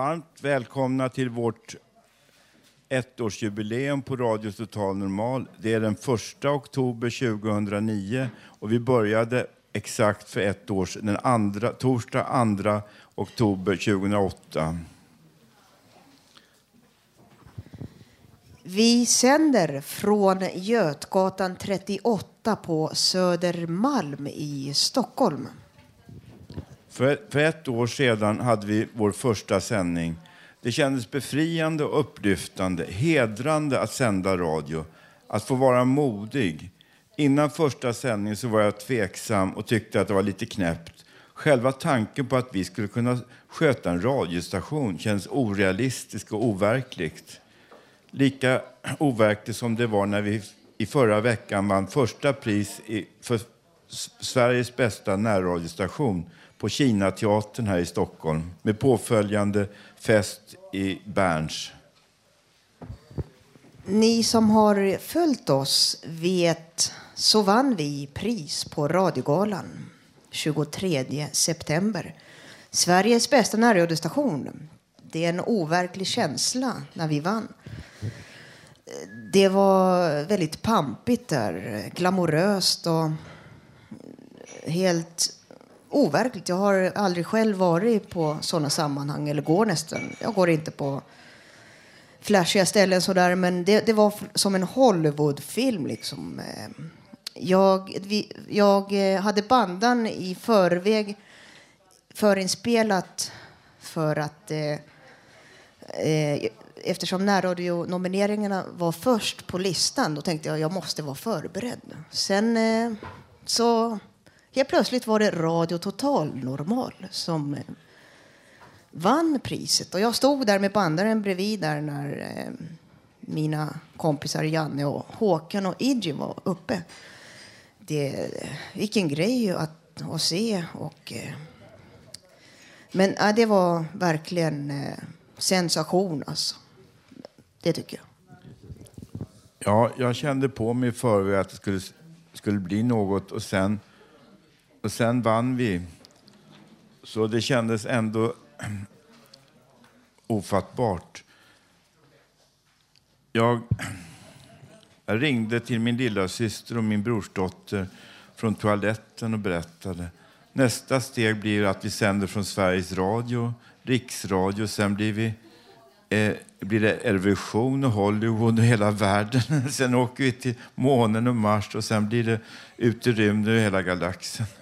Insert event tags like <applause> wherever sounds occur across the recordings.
Varmt välkomna till vårt ettårsjubileum på Radio Total Normal. Det är den 1 oktober 2009 och vi började exakt för ett år sedan, den andra, torsdag 2 oktober 2008. Vi sänder från Götgatan 38 på Södermalm i Stockholm. För, för ett år sedan hade vi vår första sändning. Det kändes befriande och upplyftande, hedrande att sända radio, att få vara modig. Innan första sändningen så var jag tveksam och tyckte att det var lite knäppt. Själva tanken på att vi skulle kunna sköta en radiostation känns orealistisk och overkligt. Lika overkligt som det var när vi i förra veckan vann första pris i, för Sveriges bästa närradiostation på Kinateatern här i Stockholm med påföljande fest i Berns. Ni som har följt oss vet så vann vi pris på Radiogalan 23 september. Sveriges bästa närradiostation. Det är en overklig känsla när vi vann. Det var väldigt pampigt där, glamoröst och helt overkligt. Jag har aldrig själv varit på sådana sammanhang, eller går nästan. Jag går inte på flashiga ställen sådär, men det, det var som en Hollywoodfilm liksom. Ehm, jag, vi, jag eh, hade bandan i förväg förinspelat för att eh, eh, eftersom närradionomineringarna var först på listan, då tänkte jag jag måste vara förberedd. Sen eh, så helt plötsligt var det Radio Total Normal som eh, vann priset. Och jag stod där med bandaren bredvid där när eh, mina kompisar Janne och Håkan och Idje var uppe. Det, eh, vilken grej att, att se. Och, eh, men det var verkligen eh, sensation alltså. Det tycker jag. Ja, jag kände på mig i förväg att det skulle, skulle bli något och sen, och sen vann vi. Så det kändes ändå <clears throat> ofattbart. Jag, jag ringde till min lilla syster och min brorsdotter från toaletten och berättade. Nästa steg blir att vi sänder från Sveriges Radio, Riksradio, sen blir vi eh, blir det Eurovision och Hollywood och hela världen. <laughs> Sen åker vi till månen och Mars och sen blir det ut i rymden och hela galaxen. <laughs>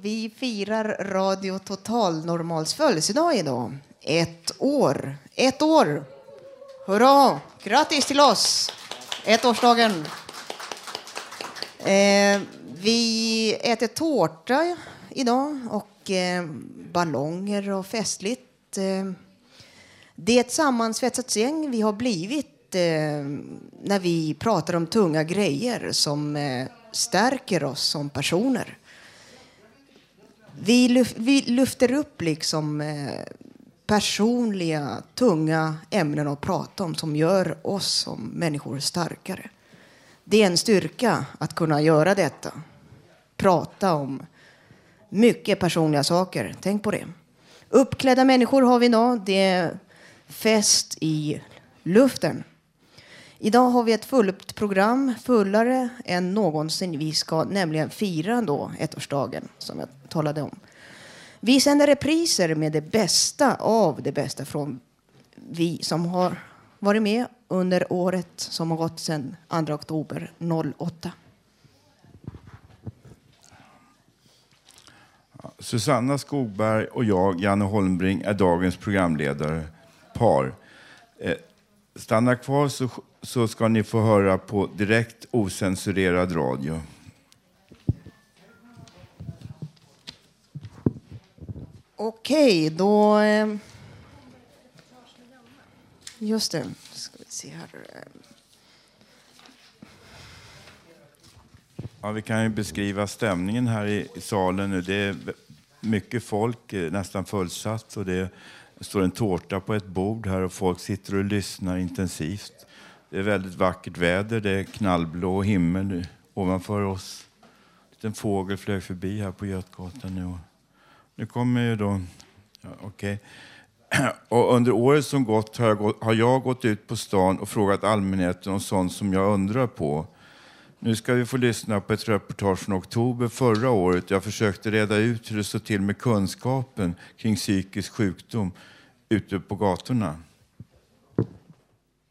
Vi firar Radio Total Normals födelsedag idag. Ett år. Ett år! Hurra! Grattis till oss! Ettårsdagen. Eh, vi äter tårta idag och eh, ballonger och festligt. Eh, det är ett sammansvetsat gäng vi har blivit eh, när vi pratar om tunga grejer som eh, stärker oss som personer. Vi, luf vi lyfter upp liksom eh, personliga, tunga ämnen att prata om som gör oss som människor starkare. Det är en styrka att kunna göra detta. Prata om mycket personliga saker. Tänk på det. Uppklädda människor har vi idag. Det är fest i luften. Idag har vi ett fullt program, fullare än någonsin. Vi ska nämligen fira då ettårsdagen, som jag talade om. Vi sänder repriser med det bästa av det bästa från vi som har varit med under året som har gått sedan 2 oktober 08. Susanna Skogberg och jag, Janne Holmbring, är dagens programledare. Par. Eh, stanna kvar så, så ska ni få höra på direkt osensurerad radio. Okej, då... Eh, just det. Ska vi se här. Ja, vi kan ju beskriva stämningen här i, i salen nu. Det är mycket folk, eh, nästan fullsatt. Och det står en tårta på ett bord här och folk sitter och lyssnar intensivt. Det är väldigt vackert väder, det är knallblå himmel ovanför oss. En liten fågel flög förbi här på Götgatan nu. Nu kommer ju då... Ja, okay. <clears throat> Och under året som gått har jag, gått har jag gått ut på stan och frågat allmänheten om sånt som jag undrar på. Nu ska vi få lyssna på ett reportage från oktober förra året. Jag försökte reda ut hur det står till med kunskapen kring psykisk sjukdom ute på gatorna.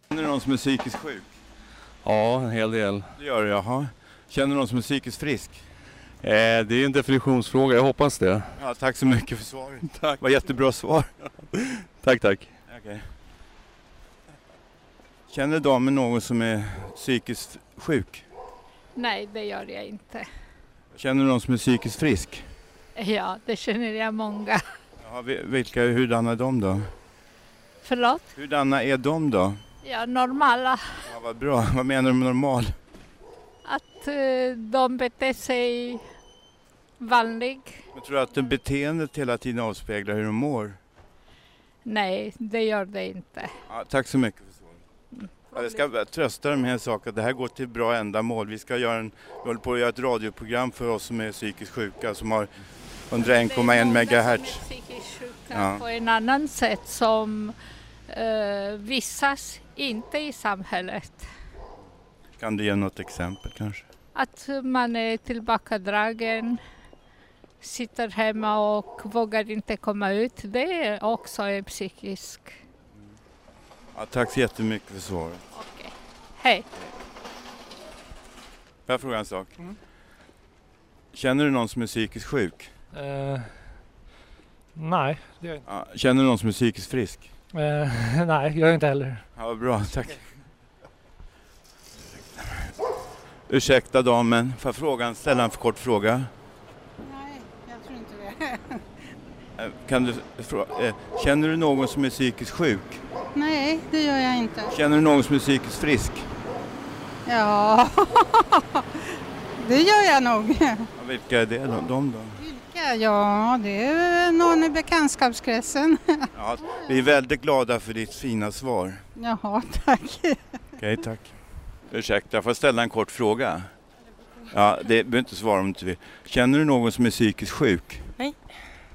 Känner du någon som är psykiskt sjuk? Ja, en hel del. Det gör du, jaha. Känner du någon som är psykiskt frisk? Eh, det är en definitionsfråga, jag hoppas det. Ja, tack så mycket för svaret. <laughs> Tack. Det var jättebra svar. <laughs> tack, tack. Okay. Känner damen någon som är psykiskt sjuk? Nej, det gör jag inte. Känner du någon som är psykiskt frisk? Ja, det känner jag många. Ja, vilka, hurdana är de då? Förlåt? Hurdana är de då? Ja, normala. Ja, vad bra. <laughs> Vad menar du med normal? Att uh, de beter sig vanligt. Men tror du att beteendet hela tiden avspeglar hur de mår? Nej, det gör det inte. Ja, tack så mycket jag ska trösta dig med en sak, att det här går till bra ändamål. Vi ska göra en, vi håller på att göra ett radioprogram för oss som är psykiskt sjuka som har 101,1 megahertz. psykiskt sjuka ja. på en annan sätt som uh, visas inte i samhället. Kan du ge något exempel kanske? Att man är tillbakadragen, sitter hemma och vågar inte komma ut. Det är också en psykisk... Ja, tack så jättemycket för svaret. Okej. Hej. Får jag fråga en sak? Mm. Känner du någon som är psykiskt sjuk? Uh, nej, det gör jag inte. Ja, känner du någon som är psykiskt frisk? Uh, <laughs> nej, gör jag inte heller. Ja, vad bra, tack. Ursäkta damen, får jag fråga, ställa en för kort fråga? Nej, jag tror inte det. Kan du, känner du någon som är psykiskt sjuk? Nej, det gör jag inte. Känner du någon som är psykiskt frisk? Ja, <laughs> det gör jag nog. Ja, vilka är det då? De då? Vilka? Ja, det är någon i bekantskapskretsen. <laughs> Ja, vi är väldigt glada för ditt fina svar. Jaha, tack. Okej, tack. Ursäkta, får jag ställa en kort fråga? Ja, det behöver inte svara om du inte vill. Känner du någon som är psykiskt sjuk? Nej.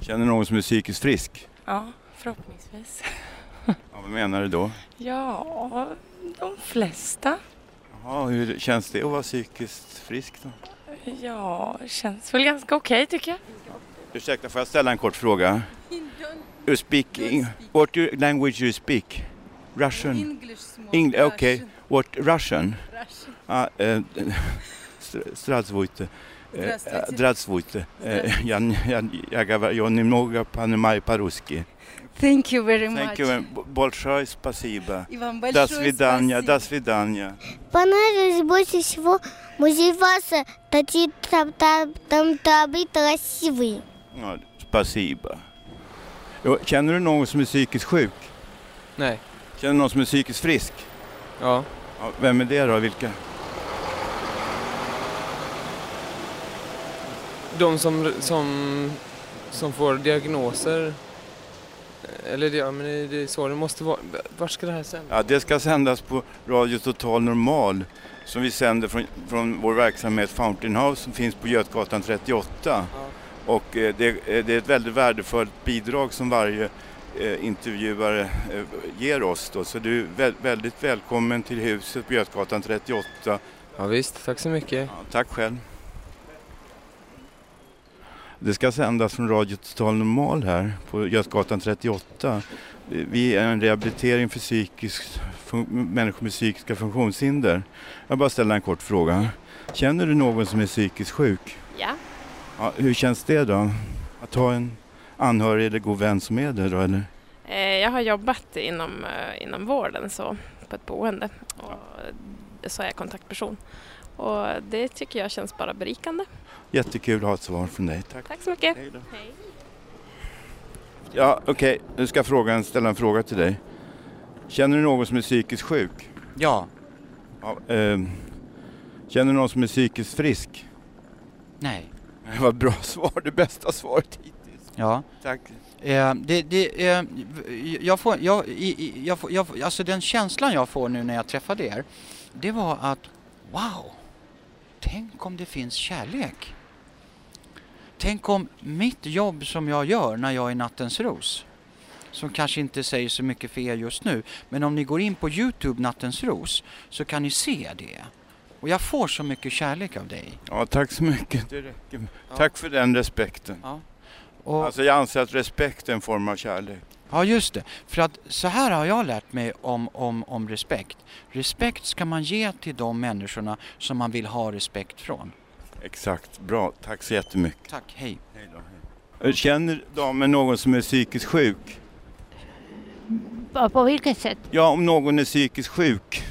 Känner du någon som är psykiskt frisk? Ja, förhoppningsvis. Ja, <laughs> vad menar du då? Ja, de flesta. Jaha, hur känns det att vara psykiskt frisk då? Ja, det känns väl ganska okej okay, tycker jag. Ursäkta, får jag ställa en kort fråga? You speak, what language you speak? Russian? English. Eng okay. What Russian? Russian. Ah, eh, Здравствуйте. Здравствуйте. Я, я, я говорю немного понимаю по-русски. Thank you very much. Thank you. Большое спасибо. И вам большое До свидания. спасибо. До свидания. Понравилось больше всего музей Васа. Там, там, там табы красивые. Ja, spasiba. Känner du någon som är psykiskt sjuk? Nej. Känner du någon som är psykiskt frisk? Ja. ja vem är det då? Vilka? De som, som, som får diagnoser. eller ja, men det är så det måste vara. Var ska det här sändas? Ja, det ska sändas på Radio Total Normal som vi sänder från, från vår verksamhet Fountain House som finns på Götgatan 38. Ja. Och eh, det, det, är ett väldigt värdefullt bidrag som varje eh, intervjuare eh, ger oss. Då. Så du är vä väldigt välkommen till huset på Götgatan 38. Ja, visst, tack så mycket. Ja, tack själv. Det ska sändas från Radio Total Normal här på Götgatan 38. Vi är en rehabilitering för psykisk, fun- människor med psykiska funktionshinder. Jag bara ställa en kort fråga. Känner du någon som är psykiskt sjuk? Ja. Ja, hur känns det då? Att ha en anhörig eller god vän som är det då eller? Eh, Jag har jobbat inom, eh, inom vården så, på ett boende och så är jag kontaktperson. Och det tycker jag känns bara berikande. Jättekul att ha ett svar från dig. Tack. Tack så mycket. Hej då. Hej. Ja, okej. Nu ska jag fråga, ställa en fråga till dig. Känner du någon som är psykiskt sjuk? Ja. ja ehm, känner du någon som är psykiskt frisk? Nej. Det var ett bra svar, det bästa svaret hittills. Ja. Tack. Eh, det, det, eh, jag får, jag, i- jag, får, jag, alltså den känslan jag får nu när jag träffade er, det var att wow, tänk om det finns kärlek. Tänk om mitt jobb som jag gör när jag är Nattens Ros, som kanske inte säger så mycket för er just nu, men om ni går in på Youtube Nattens Ros så kan ni se det. Och jag får så mycket kärlek av dig. Ja, tack så mycket. Det räcker. Tack för den respekten. Ja. Alltså jag anser att respekt är en form av kärlek. Ja, just det. För att så här har jag lärt mig om, om, om respekt. Respekt ska man ge till de människorna som man vill ha respekt från. Exakt, bra. Tack så jättemycket. Tack, hej. Eh, Känner damen någon som är psykiskt sjuk? På, på vilket sätt? Ja, om någon är psykiskt sjuk.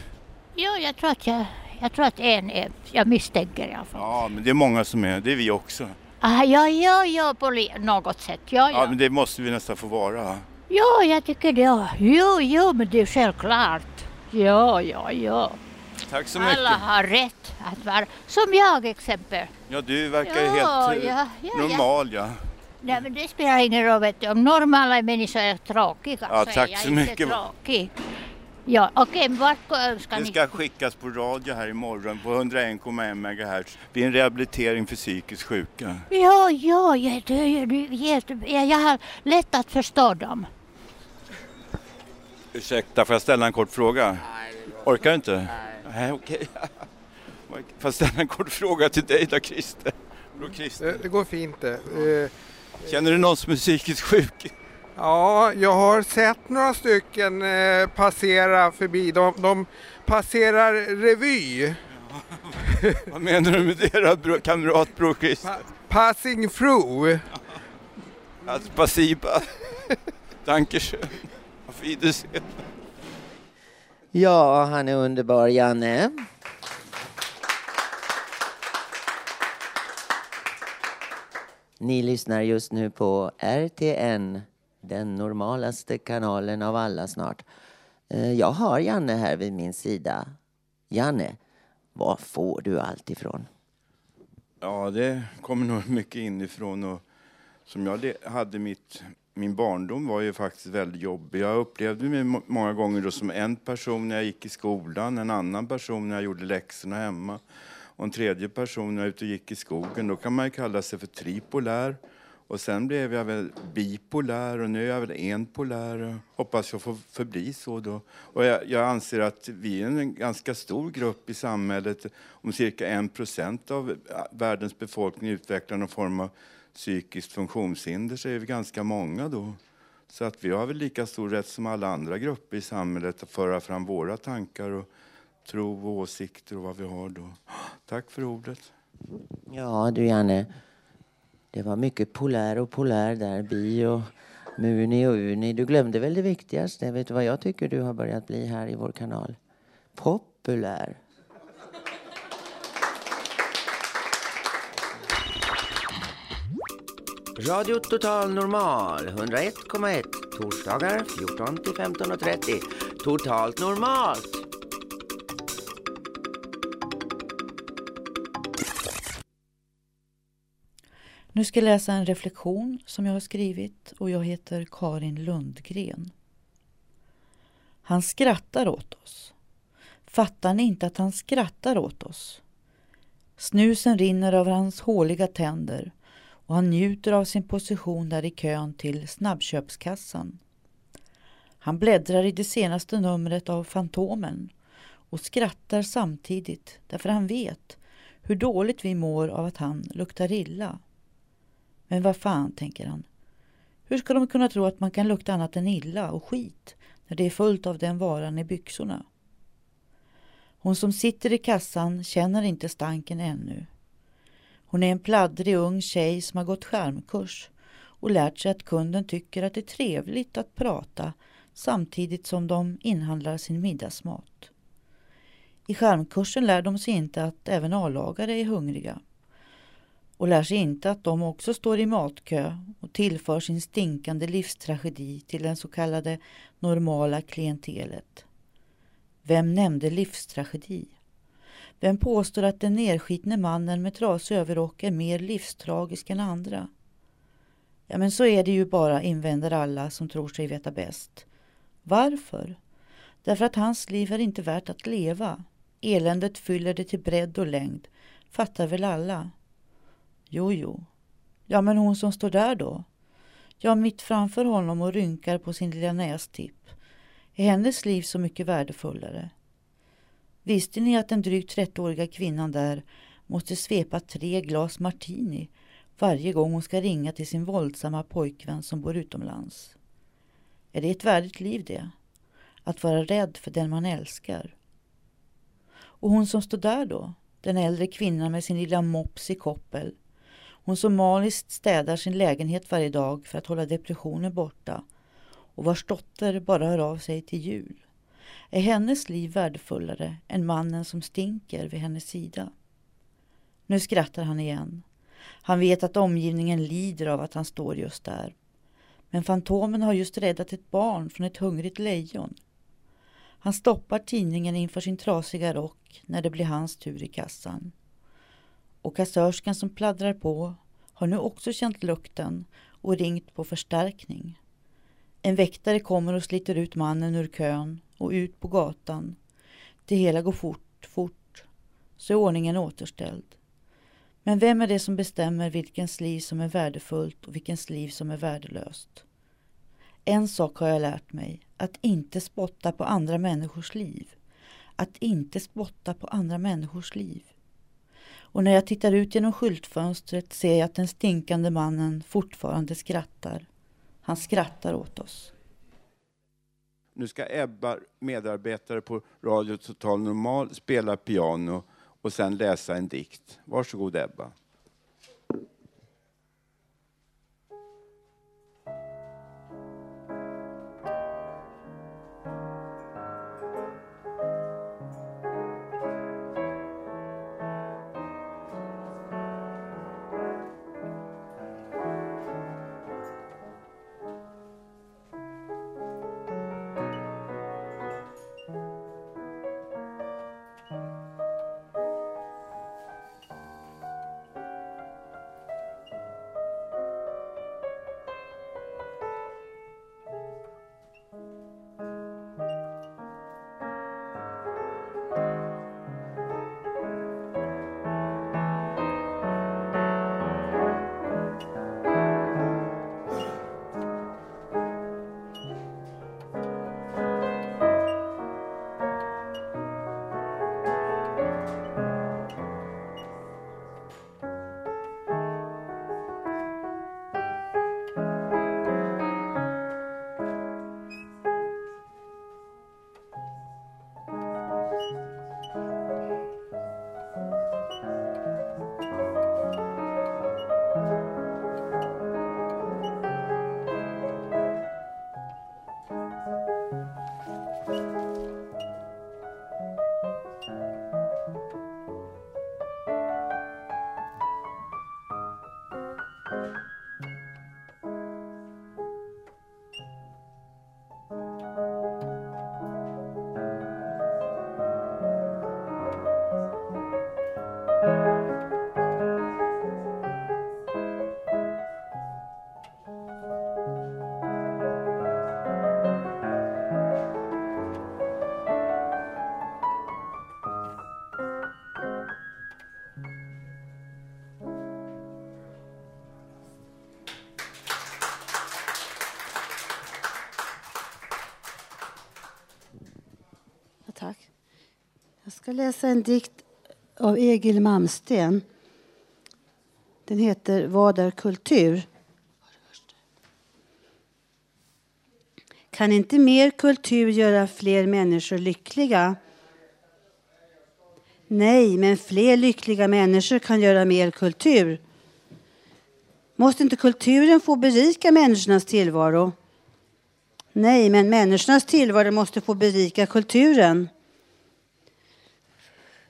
Ja, jag tror att jag, jag tror att en är, jag misstänker i alla fall. Ja, men det är många som är. Det är vi också. Ah, ja, ja, ja, på något sätt. Ja, Ja, ja. men det måste vi nästan få vara. Ja, jag tycker det. Ja. Jo, jo, men det är självklart. Ja, ja, ja. Tack så mycket. Alla har rätt att vara, som jag exempel. Ja, du verkar ju Ja, helt eh, ja, ja, normal, ja. Nej, men det spelar ingen roll, vet du. Om normala människor är tråkiga Ja, så tack är jag så inte mycket. tråkig. Ja, okej, men vart ska Det ni? ska skickas på radio här imorgon på 101,1 MHz. Det är en rehabilitering för psykiskt sjuka. Ja, ja, ja, det är ju jätte- ja, jag har lätt att förstå dem. Ursäkta, får jag ställa en kort fråga? Nej, Orkar du inte? Nej. okej. <laughs> Får jag ställa en kort fråga till dig då, Christer? Bror Christer. Det, det går fint det. Eh, Känner du någon som är psykiskt sjuk? Ja, jag har sett några stycken eh, passera förbi. De, de passerar revy. <laughs> Vad menar du med det då, bro, kamrat Bror Christer? Passing through. Alltså, passiva. Dankeschön. Auf Wiedersehen. Ja, han är underbar, Janne. Ni lyssnar just nu på RTN, den normalaste kanalen av alla snart. Eh, jag har Janne här vid min sida. Janne, var får du allt ifrån? Ja, det kommer nog mycket inifrån. Och som jag hade mitt, min barndom var ju faktiskt väldigt jobbig. Jag upplevde mig många gånger då som en person när jag gick i skolan, en annan person när jag gjorde läxorna hemma och en tredje person när jag ute och gick i skogen. Då kan man ju kalla sig för tripolär. Och sen blev jag väl bipolär och nu är jag väl enpolär. Hoppas jag får förbli så då. Och jag, jag anser att vi är en ganska stor grupp i samhället. Om cirka en procent av äh, världens befolkning utvecklar någon form av psykiskt funktionshinder så är vi ganska många då. Så att vi har väl lika stor rätt som alla andra grupper i samhället att föra fram våra tankar och tro och åsikter och vad vi har då. Tack för ordet. Ja, du Janne. Det var mycket polär och polär där, bi och muni och uni. Du glömde väl det viktigaste? Vet du vad jag tycker du har börjat bli här i vår kanal? Populär. Radio Total Normal 101,1 torsdagar 14 till 15.30. Totalt normalt! Nu ska jag läsa en reflektion som jag har skrivit och jag heter Karin Lundgren. Han skrattar åt oss. Fattar ni inte att han skrattar åt oss? Snusen rinner över hans håliga tänder och han njuter av sin position där i kön till snabbköpskassan. Han bläddrar i det senaste numret av Fantomen och skrattar samtidigt därför han vet hur dåligt vi mår av att han luktar illa. Men vad fan, tänker han. Hur ska de kunna tro att man kan lukta annat än illa och skit när det är fullt av den varan i byxorna? Hon som sitter i kassan känner inte stanken ännu. Hon är en pladdrig ung tjej som har gått skärmkurs och lärt sig att kunden tycker att det är trevligt att prata samtidigt som de inhandlar sin middagsmat. I skärmkursen lär de sig inte att även A-lagare är hungriga och lär sig inte att de också står i matkö och tillför sin stinkande livstragedi till den så kallade normala klientelet. Vem nämnde livstragedi? Vem påstår att den nerskitne mannen med trasig överrock är mer livstragisk än andra? Ja, men så är det ju bara, invänder alla som tror sig veta bäst. Varför? Därför att hans liv är inte värt att leva. Eländet fyller det till bredd och längd. Fattar väl alla? Jo, jo. Ja, men hon som står där då? Ja, mitt framför honom och rynkar på sin lilla nästipp. Är hennes liv så mycket värdefullare? Visste ni att den drygt 30-åriga kvinnan där måste svepa tre glas martini varje gång hon ska ringa till sin våldsamma pojkvän som bor utomlands? Är det ett värdigt liv det? Att vara rädd för den man älskar? Och hon som står där då? Den äldre kvinnan med sin lilla mops i koppel. Hon som maniskt städar sin lägenhet varje dag för att hålla depressionen borta och vars dotter bara hör av sig till jul. Är hennes liv värdefullare än mannen som stinker vid hennes sida? Nu skrattar han igen. Han vet att omgivningen lider av att han står just där. Men Fantomen har just räddat ett barn från ett hungrigt lejon. Han stoppar tidningen inför sin trasiga rock när det blir hans tur i kassan. Och kassörskan som pladdrar på har nu också känt lukten och ringt på förstärkning. En väktare kommer och sliter ut mannen ur kön och ut på gatan. Det hela går fort, fort, så är ordningen återställd. Men vem är det som bestämmer vilkens liv som är värdefullt och vilkens liv som är värdelöst? En sak har jag lärt mig, att inte spotta på andra människors liv. Att inte spotta på andra människors liv. Och när jag tittar ut genom skyltfönstret ser jag att den stinkande mannen fortfarande skrattar. Han skrattar åt oss. Nu ska Ebba, medarbetare på Radio Total Normal, spela piano och sen läsa en dikt. Varsågod Ebba. Ska läsa en dikt av Egil Malmsten. Den heter Vad är kultur? Kan inte mer kultur göra fler människor lyckliga? Nej, men fler lyckliga människor kan göra mer kultur. Måste inte kulturen få berika människornas tillvaro? Nej, men människornas tillvaro måste få berika kulturen.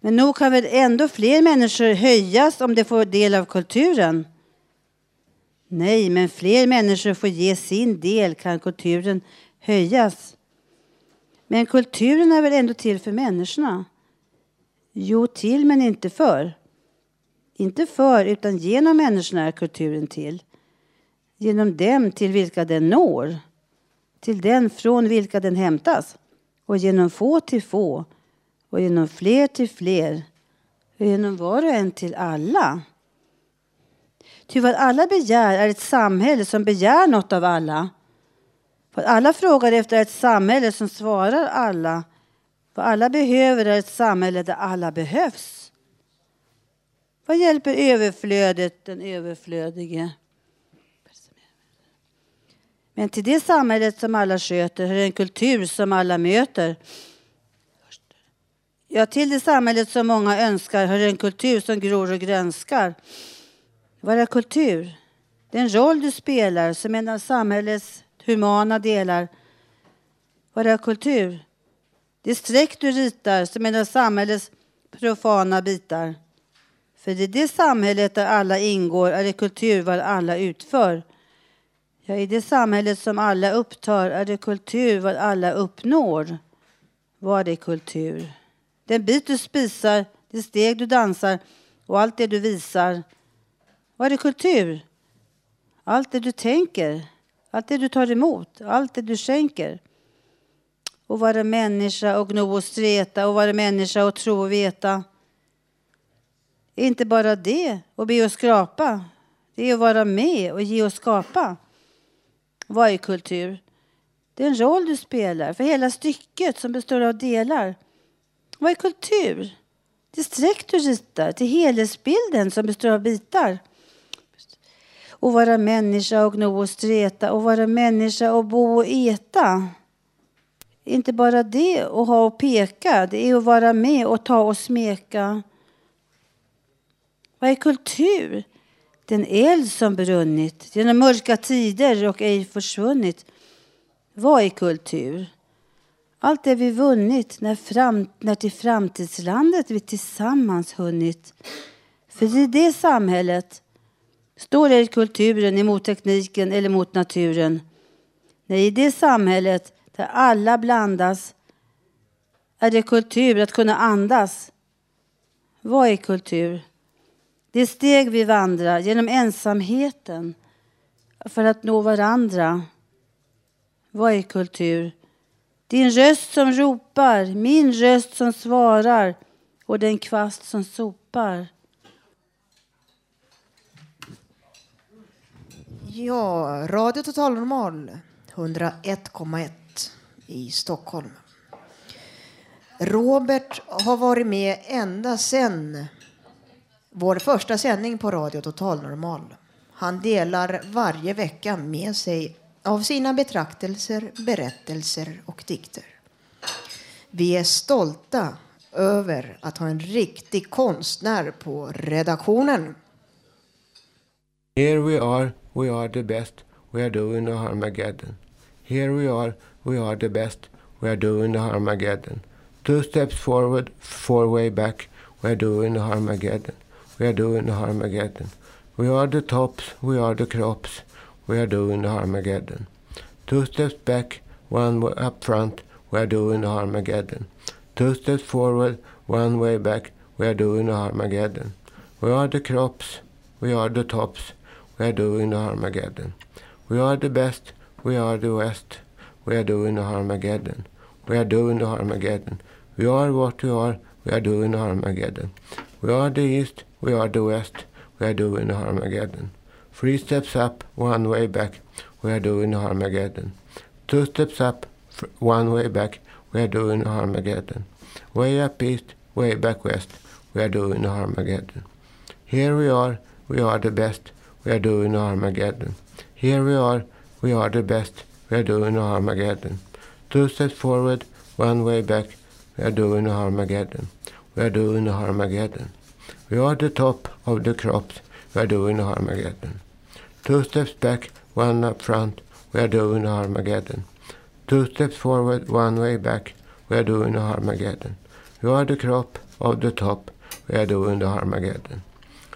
Men nog kan väl ändå fler människor höjas om de får del av kulturen? Nej, men fler människor får ge sin del kan kulturen höjas. Men kulturen är väl ändå till för människorna? Jo, till men inte för. Inte för, utan genom människorna är kulturen till. Genom dem till vilka den når. Till den från vilka den hämtas. Och genom få till få. Och genom fler till fler. Och genom var och en till alla. Ty vad alla begär är ett samhälle som begär något av alla. Vad alla frågar efter är ett samhälle som svarar alla. Vad alla behöver är ett samhälle där alla behövs. Vad hjälper överflödet den överflödige? Men till det samhället som alla sköter hör en kultur som alla möter. Ja, till det samhället som många önskar hör en kultur som gror och grönskar. Vad är kultur? Det är en roll du spelar som en av samhällets humana delar. Vad är kultur? Det är streck du ritar som en av samhällets profana bitar. För i det samhället där alla ingår är det kultur vad alla utför. Ja, i det samhället som alla upptar är det kultur vad alla uppnår. Vad är kultur? Den bit du spisar, det steg du dansar och allt det du visar. Vad är kultur? Allt det du tänker, allt det du tar emot, allt det du skänker. Och vara människa och gno och streta och vara människa och tro och veta. Inte bara det och be och skrapa. Det är att vara med och ge och skapa. Vad är kultur? Det är en roll du spelar för hela stycket som består av delar. Vad är kultur? Det är streck du ritar till helhetsbilden som består av bitar. Och vara människa och gno och streta och vara människa och bo och äta. Inte bara det och ha och peka, det är att vara med och ta och smeka. Vad är kultur? Den eld som brunnit genom mörka tider och ej försvunnit. Vad är kultur? Allt det vi vunnit när, fram, när till framtidslandet vi tillsammans hunnit. För i det samhället står ej kulturen emot tekniken eller mot naturen. Nej, i det samhället där alla blandas är det kultur att kunna andas. Vad är kultur? Det steg vi vandrar genom ensamheten för att nå varandra. Vad är kultur? Din röst som ropar, min röst som svarar och den kvast som sopar. Ja, Radio Total Normal 101,1 i Stockholm. Robert har varit med ända sedan vår första sändning på Radio Total Normal. Han delar varje vecka med sig av sina betraktelser, berättelser och dikter. Vi är stolta över att ha en riktig konstnär på redaktionen. Here we are, we are the best, we are doing the Armageddon. Here we are, we are the best, we are doing the Armageddon. Two steps forward, four way back, we are doing the Armageddon. We are doing the Armageddon. We are the tops, we are the crops, we are doing the Armageddon. Two steps back, one way up front, we are doing the Armageddon. Two steps forward, one way back, we are doing the Armageddon. We are the crops, we are the tops, we are doing the Armageddon. We are the best, we are the West, we are doing the Armageddon. We are doing the Armageddon. We are what we are, we are doing the Armageddon. We are the East, we are the West, we are doing the Armageddon. Three steps up, one way back, we are doing Armageddon. Two steps up, one way back, we are doing Armageddon. Way up east, way back west, we are doing Armageddon. Here we are, we are the best, we are doing Armageddon. Here we are, we are the best, we are doing Armageddon. Two steps forward, one way back, we are doing Armageddon. We are doing Armageddon. We are the top of the crops, we are doing Armageddon. Two steps back, one up front, we are doing Armageddon. Two steps forward, one way back, we are doing Armageddon. We are the crop of the top, we are doing the Armageddon.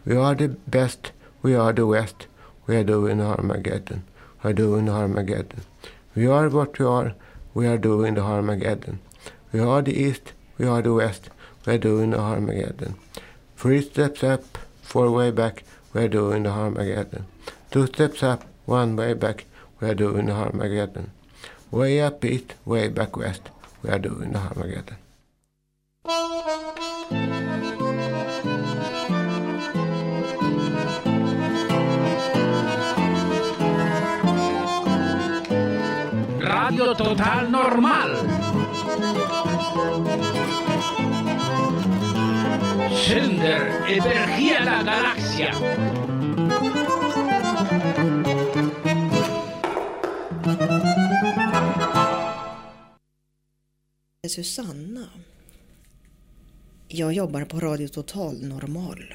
We are the best, we are the west, we are doing Armageddon. We are doing Armageddon. We are what we are, we are doing the Armageddon. We are the east, we are the west, we are doing the Armageddon. Three steps up, four way back, we are doing the Armageddon. Two steps up, one way back, we are doing the Armageddon. Way up east, way back west, we are doing the Armageddon. Radio Total Normal. Sänder över hela galaxen. Susanna. Jag jobbar på Radio Total Normal.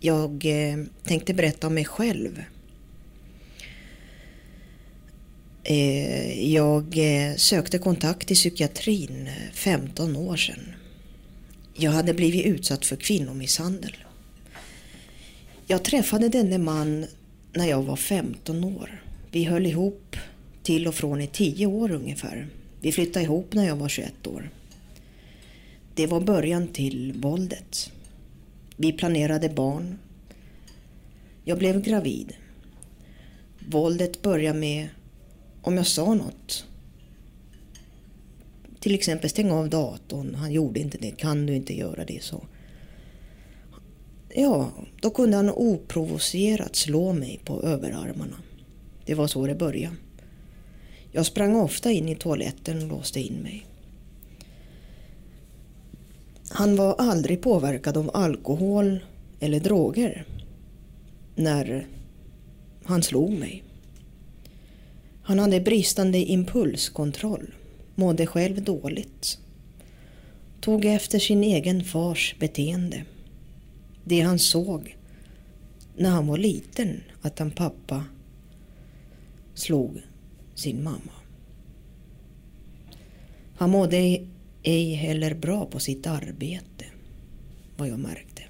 Jag eh, tänkte berätta om mig själv. Eh, jag eh, sökte kontakt i psykiatrin eh, 15 år sedan. Jag hade blivit utsatt för kvinnomisshandel. Jag träffade denne man när jag var 15 år. Vi höll ihop till och från i 10 år ungefär. Vi flyttade ihop när jag var 21 år. Det var början till våldet. Vi planerade barn. Jag blev gravid. Våldet började med om jag sa något. Till exempel stäng av datorn. Han gjorde inte det. Kan du inte göra det så? Ja, då kunde han oprovocerat slå mig på överarmarna. Det var så det började. Jag sprang ofta in i toaletten och låste in mig. Han var aldrig påverkad av alkohol eller droger när han slog mig. Han hade bristande impulskontroll, mådde själv dåligt. Tog efter sin egen fars beteende. Det han såg när han var liten, att han pappa slog sin mamma. Han mådde ej heller bra på sitt arbete, vad jag märkte.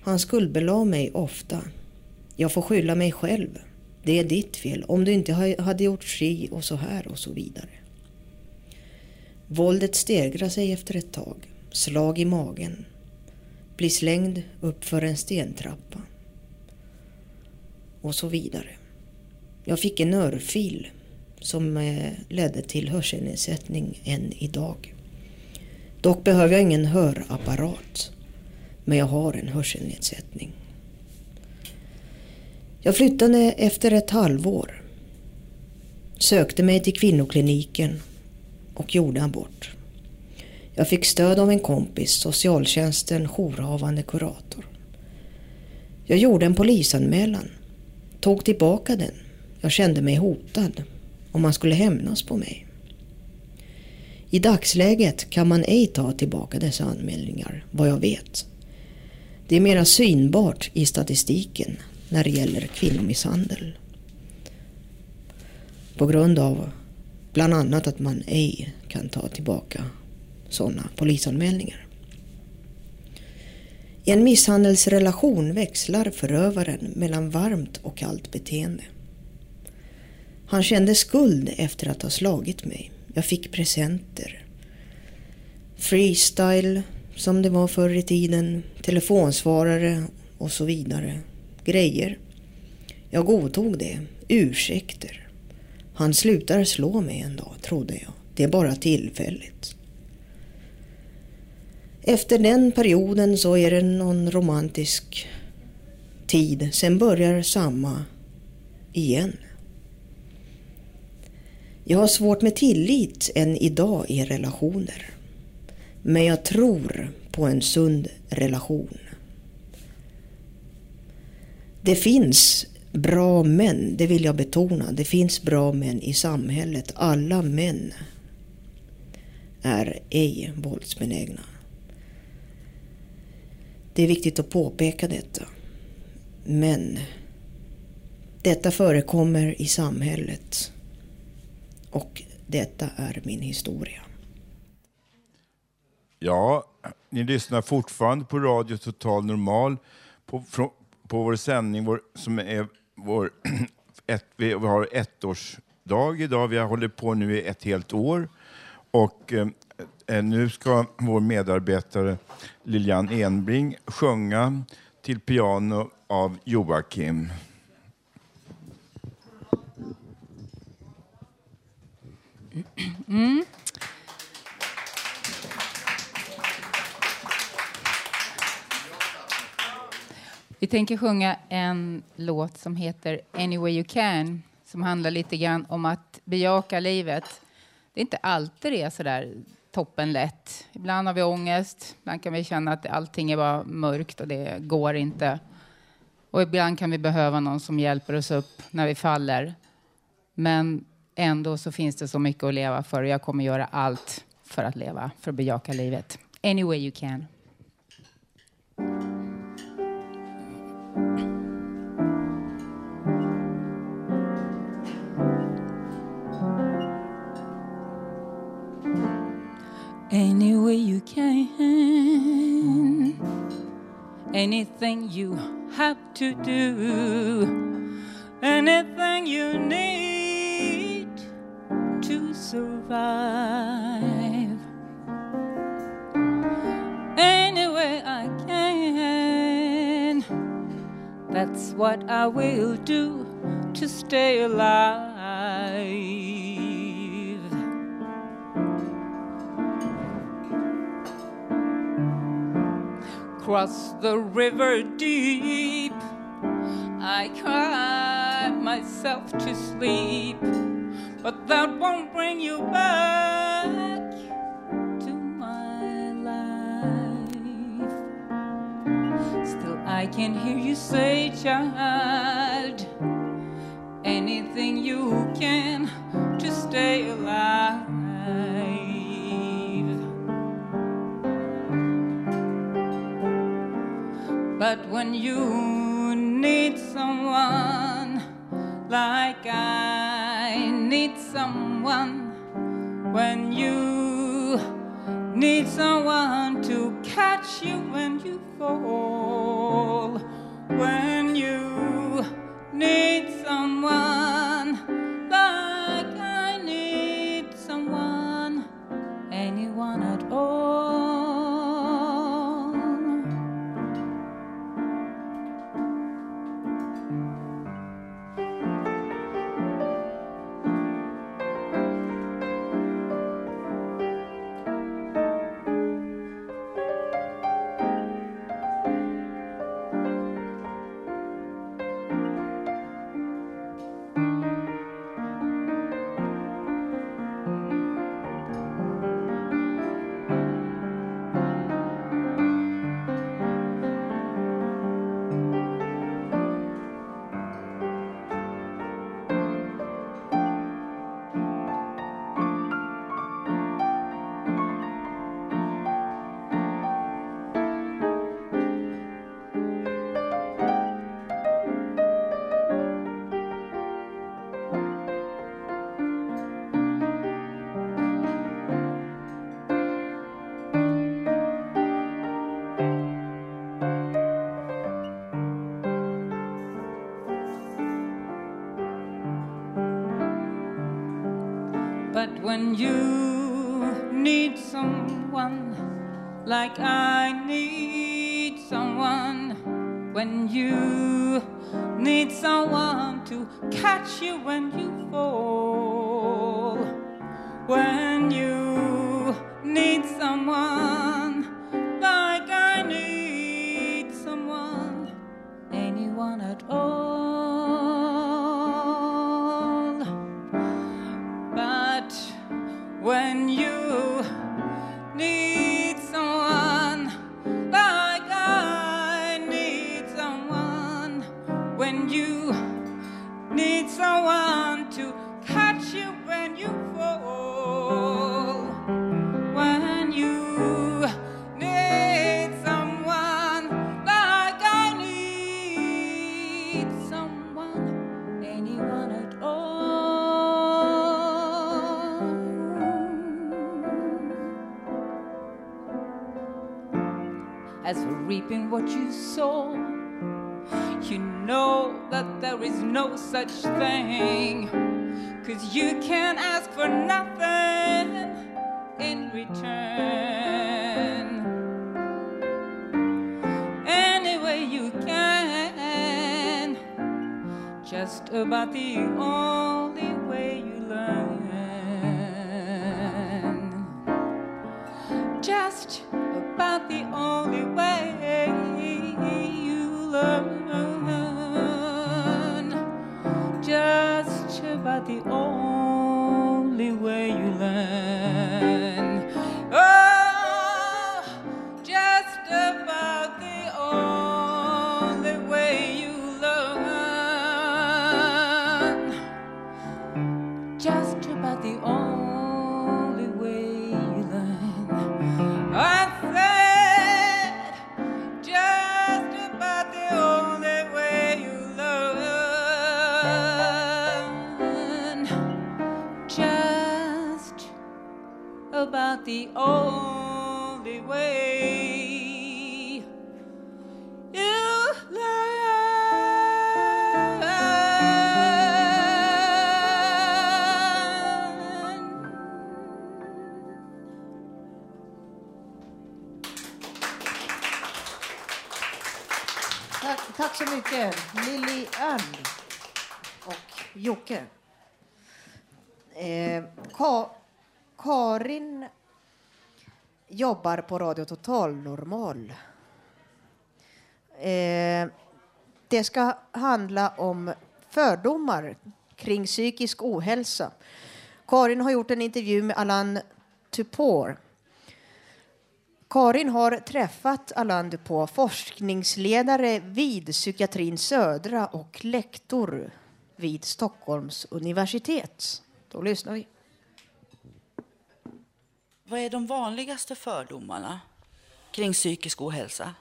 Han skuldbelade mig ofta. Jag får skylla mig själv. Det är ditt fel. Om du inte hade gjort si och så här och så vidare. Våldet stegrar sig efter ett tag. Slag i magen. Blir slängd upp för en stentrappa. Och så vidare. Jag fick en örfil som eh, ledde till hörselnedsättning än idag. Dock behöver jag ingen hörapparat. Men jag har en hörselnedsättning. Jag flyttade efter ett halvår. Sökte mig till kvinnokliniken och gjorde abort. Jag fick stöd av en kompis, socialtjänsten jourhavande kurator. Jag gjorde en polisanmälan. Tog tillbaka den. Jag kände mig hotad. Om man skulle hämnas på mig. I dagsläget kan man ej ta tillbaka dessa anmälningar, vad jag vet. Det är mera synbart i statistiken när det gäller kvinnomisshandel. På grund av bland annat att man ej kan ta tillbaka sådana polisanmälningar. I en misshandelsrelation växlar förövaren mellan varmt och kallt beteende. Han kände skuld efter att ha slagit mig. Jag fick presenter. Freestyle, som det var förr i tiden, telefonsvarare och så vidare. Grejer. Jag godtog det. Ursäkter. Han slutar slå mig en dag, trodde jag. Det är bara tillfälligt. Efter den perioden så är det någon romantisk tid. Sen börjar samma igen. Jag har svårt med tillit än idag i relationer. Men jag tror på en sund relation. det finns bra män, det vill jag betona. Det finns bra män i samhället. Alla män är ej våldsbenägna. Det är viktigt att påpeka detta. Men detta förekommer i samhället och detta är min historia. Ja, ni lyssnar fortfarande på Radio Total Normal på, på vår sändning vår, som är vår... <clears throat> Ett, vi har ettårsdag idag. Vi har hållit på nu i ett helt år. Och eh, eh nu ska vår medarbetare Lilian Enbring sjunga till piano av Joakim. Mm. Vi tänker sjunga en låt som heter Any way you can som handlar lite grann om att bejaka livet. Det är inte alltid det är så där toppen lätt. Ibland har vi ångest, ibland kan vi känna att allting är bara mörkt och det går inte. Och ibland kan vi behöva någon som hjälper oss upp när vi faller. Men ändå så finns det så mycket att leva för och jag kommer göra allt för att leva, för att bejaka livet. Any way you can. Any way you can, anything you have to do, anything you need survive. Any way I can, that's what I will do to stay alive. Cross the river deep, I cry myself to sleep, but that won't bring you back to my life. Still, I can hear you say, child, anything you can to stay alive. But when you need someone like I need someone, when you need someone to catch you when you fall, when you need someone like I need someone, anyone at all. When you need someone like I need someone, when you need someone to catch you when you mycket. Eh, Ka Karin jobbar på Radio Total Normal. Eh, det ska handla om fördomar kring psykisk ohälsa. Karin har gjort en intervju med Alain Tupor. Karin har träffat Alain Dupont, forskningsledare vid Psykiatrin Södra och lektor vid Stockholms universitet. Då lyssnar vi. Vad är de vanligaste fördomarna kring psykisk ohälsa?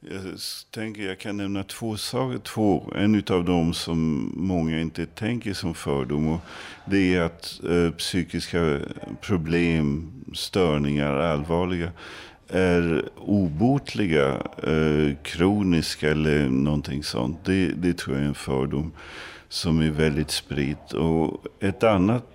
Jag tänker jag kan nämna två saker. Två. En av dem som många inte tänker som fördom. Och det är att eh, psykiska problem, störningar, allvarliga är obotliga, eh, kroniska eller någonting sånt. Det, det tror jag är en fördom som är väldigt spridd. Och ett annat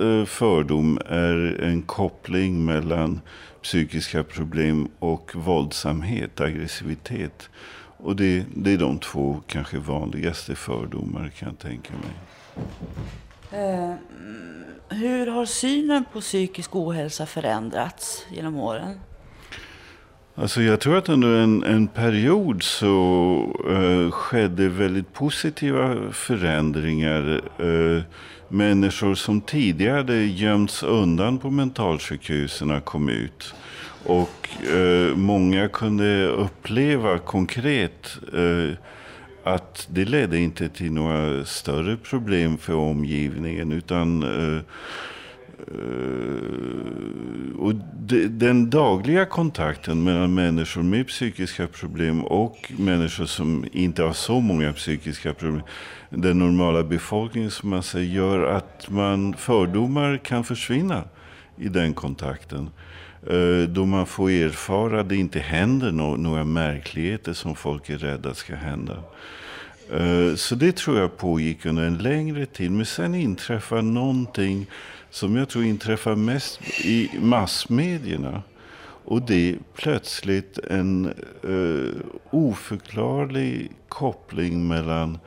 eh, fördom är en koppling mellan psykiska problem och våldsamhet, aggressivitet. Och det, det är de två kanske vanligaste fördomar kan jag tänka mig. Eh, mm, hur har synen på psykisk ohälsa förändrats genom åren? Alltså jag tror att under en, en period så eh, skedde väldigt positiva förändringar. Eh, människor som tidigare hade gömts undan på mentalsjukhusen kom ut. Och eh, många kunde uppleva konkret eh, att det ledde inte till några större problem för omgivningen utan eh, Eh, och de, den dagliga kontakten mellan människor med psykiska problem och människor som inte har så många psykiska problem, den normala befolkningen som man säger, gör att man, fördomar kan försvinna i den kontakten. Eh, då man får erfara att det inte händer no några märkligheter som folk är rädda ska hända. Eh, så det tror jag pågick under en längre tid. Men sen inträffar någonting som jag tror inträffar mest i massmedierna. Och det är plötsligt en eh, oförklarlig koppling mellan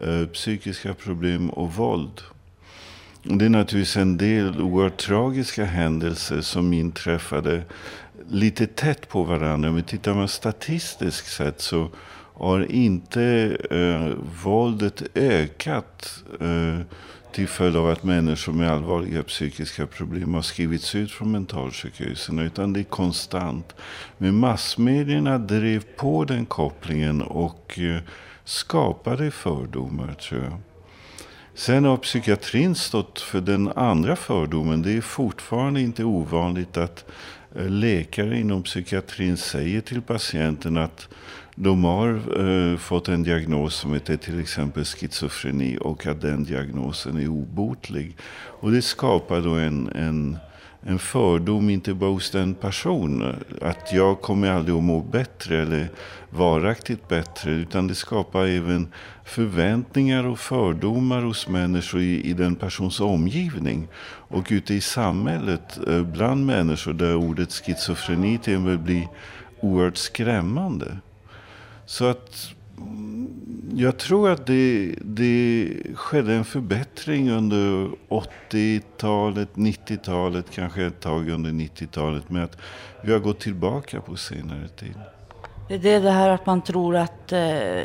eh, psykiska problem och våld. Det är naturligtvis en del oerhört tragiska händelser som inträffade lite tätt på varandra. Men tittar man statistiskt sett så har inte eh, våldet ökat eh, till följd av att människor med allvarliga psykiska problem har skrivits ut från mentalsjukhusen. Utan det är konstant. Men massmedierna drev på den kopplingen och eh, skapade fördomar tror jag. Sen har psykiatrin stått för den andra fördomen. Det är fortfarande inte ovanligt att eh, läkare inom psykiatrin säger till patienten att de har eh, fått en diagnos som heter till exempel schizofreni och att den diagnosen är obotlig. Och det skapar då en, en, en fördom inte bara hos den personen. Att jag kommer aldrig att må bättre eller varaktigt bättre. Utan det skapar även förväntningar och fördomar hos människor i, i den persons omgivning. Och ute i samhället eh, bland människor där ordet schizofreni till och med blir oerhört skrämmande. Så att mm, jag tror att det, det skedde en förbättring under 80-talet, 90-talet, kanske ett tag under 90-talet. med att vi har gått tillbaka på senare tid. Det är det här att man tror att eh,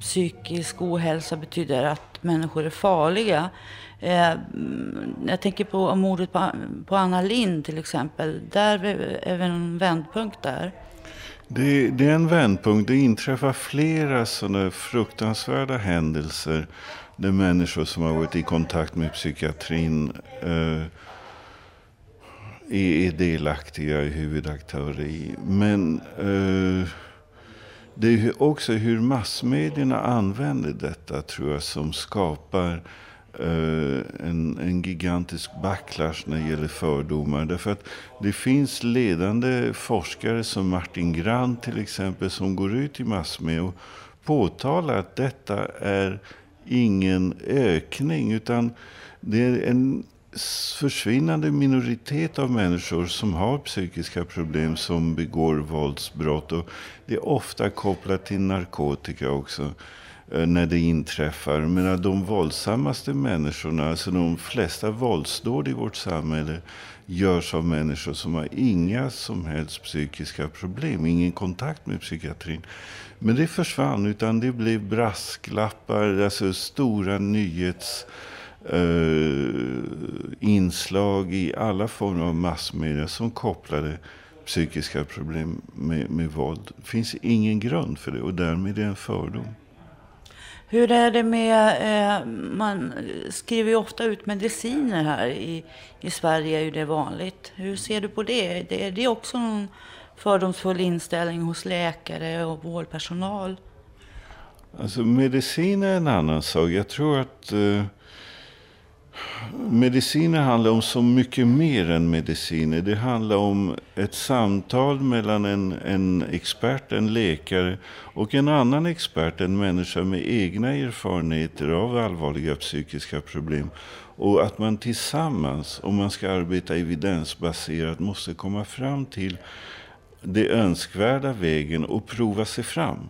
psykisk ohälsa betyder att människor är farliga. Eh, mm, jag tänker på mordet på, på Anna Lind till exempel. Där är vi en vändpunkt där. Det, det, är en vändpunkt. Det inträffar flera sådana fruktansvärda händelser där människor som har varit i kontakt med psykiatrin eh, är, delaktiga, i huvudaktörer i. Men eh, det är också hur massmedierna använder detta tror jag som skapar Eh, en, en, gigantisk backlash när det gäller fördomar. Därför att det finns ledande forskare som Martin Grant till exempel som går ut i massmedia och påtalar att detta är ingen ökning utan det är en försvinnande minoritet av människor som har psykiska problem som begår våldsbrott. Och det är ofta kopplat till narkotika också Eh, när det inträffar. Men de våldsammaste människorna, alltså de flesta våldsdåd i vårt samhälle görs av människor som har inga som helst psykiska problem, ingen kontakt med psykiatrin. Men det försvann, utan det blev brasklappar, alltså stora nyhets Uh, inslag i alla former av massmedia som kopplade psykiska problem med, med våld. Det finns ingen grund för det och därmed är det en fördom. Hur är det med, eh, man skriver ju ofta ut mediciner här i, i Sverige, är ju det vanligt. Hur ser du på det? det är det också någon fördomsfull inställning hos läkare och vårdpersonal? Alltså medicin är en annan sak. Jag tror att eh, Mediciner handlar om så mycket mer än mediciner. Det handlar om ett samtal mellan en, en expert, en läkare och en annan expert, en människa med egna erfarenheter av allvarliga psykiska problem. Och att man tillsammans, om man ska arbeta evidensbaserat, måste komma fram till det önskvärda vägen och prova sig fram.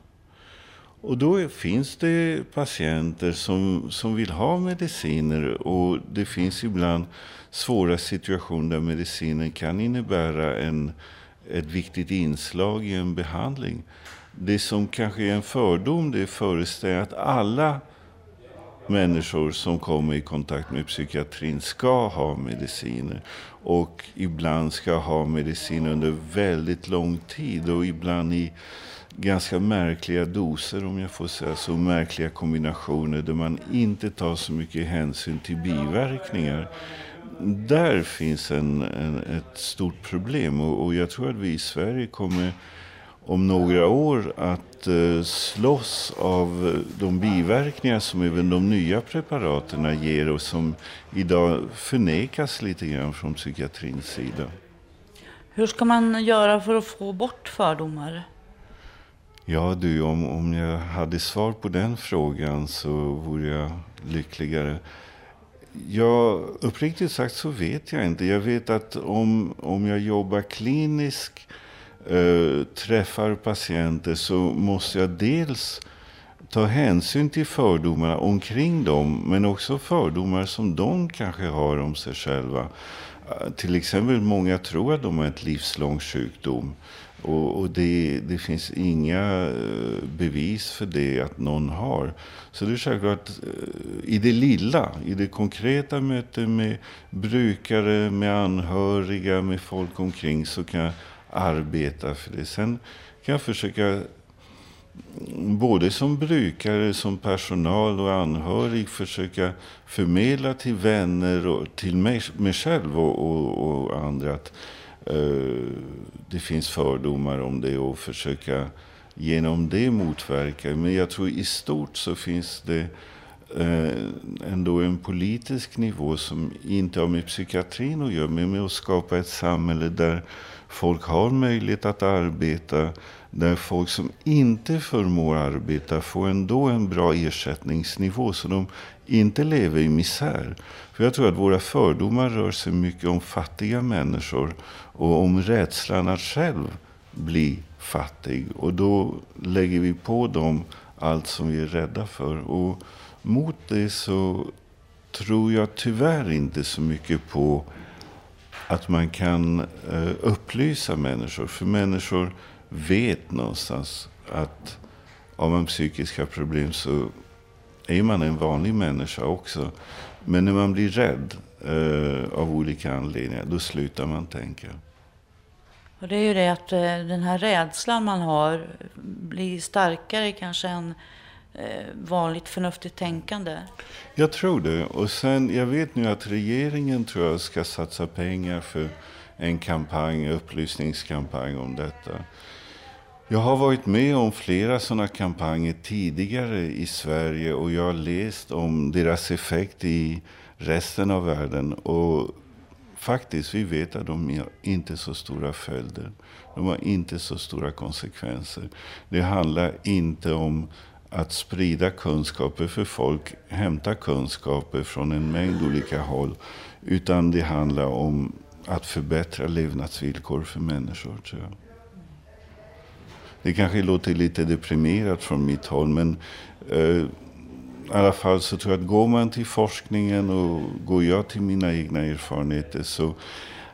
Och då finns det patienter som, som vill ha mediciner och det finns ibland svåra situationer där medicinen kan innebära en, ett viktigt inslag i en behandling. Det som kanske är en fördom det är föreställningen att alla människor som kommer i kontakt med psykiatrin ska ha mediciner. Och ibland ska ha medicin under väldigt lång tid och ibland i ganska märkliga doser om jag får säga så. Märkliga kombinationer där man inte tar så mycket hänsyn till biverkningar. Där finns en, en ett stort problem och, och, jag tror att vi i Sverige kommer om några år att eh, slåss av eh, de biverkningar som även de nya preparaten ger och som idag förnekas lite grann från psykiatrins sida. Hur ska man göra för att få bort fördomar? Ja du, om, om jag hade svar på den frågan så vore jag lyckligare. Ja, uppriktigt sagt så vet jag inte. Jag vet att om, om jag jobbar kliniskt, äh, träffar patienter så måste jag dels ta hänsyn till fördomarna omkring dem, men också fördomar som de kanske har om sig själva. Eh, till exempel, många tror att de har ett livslång sjukdom. Och, och det, det, finns inga eh, bevis för det att någon har. Så det är självklart eh, i det lilla, i det konkreta mötet med brukare, med anhöriga, med folk omkring så kan jag arbeta för det. Sen kan jag försöka mm, både som brukare, som personal och anhörig försöka förmedla till vänner och till mig, mig själv och, och, och andra att Eh, det finns fördomar om det och försöka genom det motverka. Men jag tror i stort så finns det eh, ändå en politisk nivå som inte har med psykiatrin att göra, men med att skapa ett samhälle där folk har möjlighet att arbeta, där folk som inte förmår arbeta får ändå en bra ersättningsnivå så de inte lever i misär. För jag tror att våra fördomar rör sig mycket om fattiga människor och om rädslan att själv bli fattig. Och då lägger vi på dem allt som vi är rädda för. Och mot det så tror jag tyvärr inte så mycket på att man kan eh, upplysa människor. För människor vet någonstans att har man psykiska problem så är man en vanlig människa också. Men när man blir rädd eh, av olika anledningar, då slutar man tänka. Och det är ju det att eh, den här rädslan man har blir starkare kanske än eh, vanligt förnuftigt tänkande. Jag tror det. Och sen, jag vet nu att regeringen tror jag ska satsa pengar för en kampanj, upplysningskampanj om detta. Jag har varit med om flera sådana kampanjer tidigare i Sverige och jag har läst om deras effekt i resten av världen. Och faktiskt, vi vet att de har inte så stora följder. De har inte så stora konsekvenser. Det handlar inte om att sprida kunskaper för folk, hämta kunskaper från en mängd olika håll. Utan det handlar om att förbättra levnadsvillkor för människor, tror jag. Det kanske låter lite deprimerat från mitt håll, men eh, i alla fall så tror jag att går man till forskningen och går jag till mina egna erfarenheter så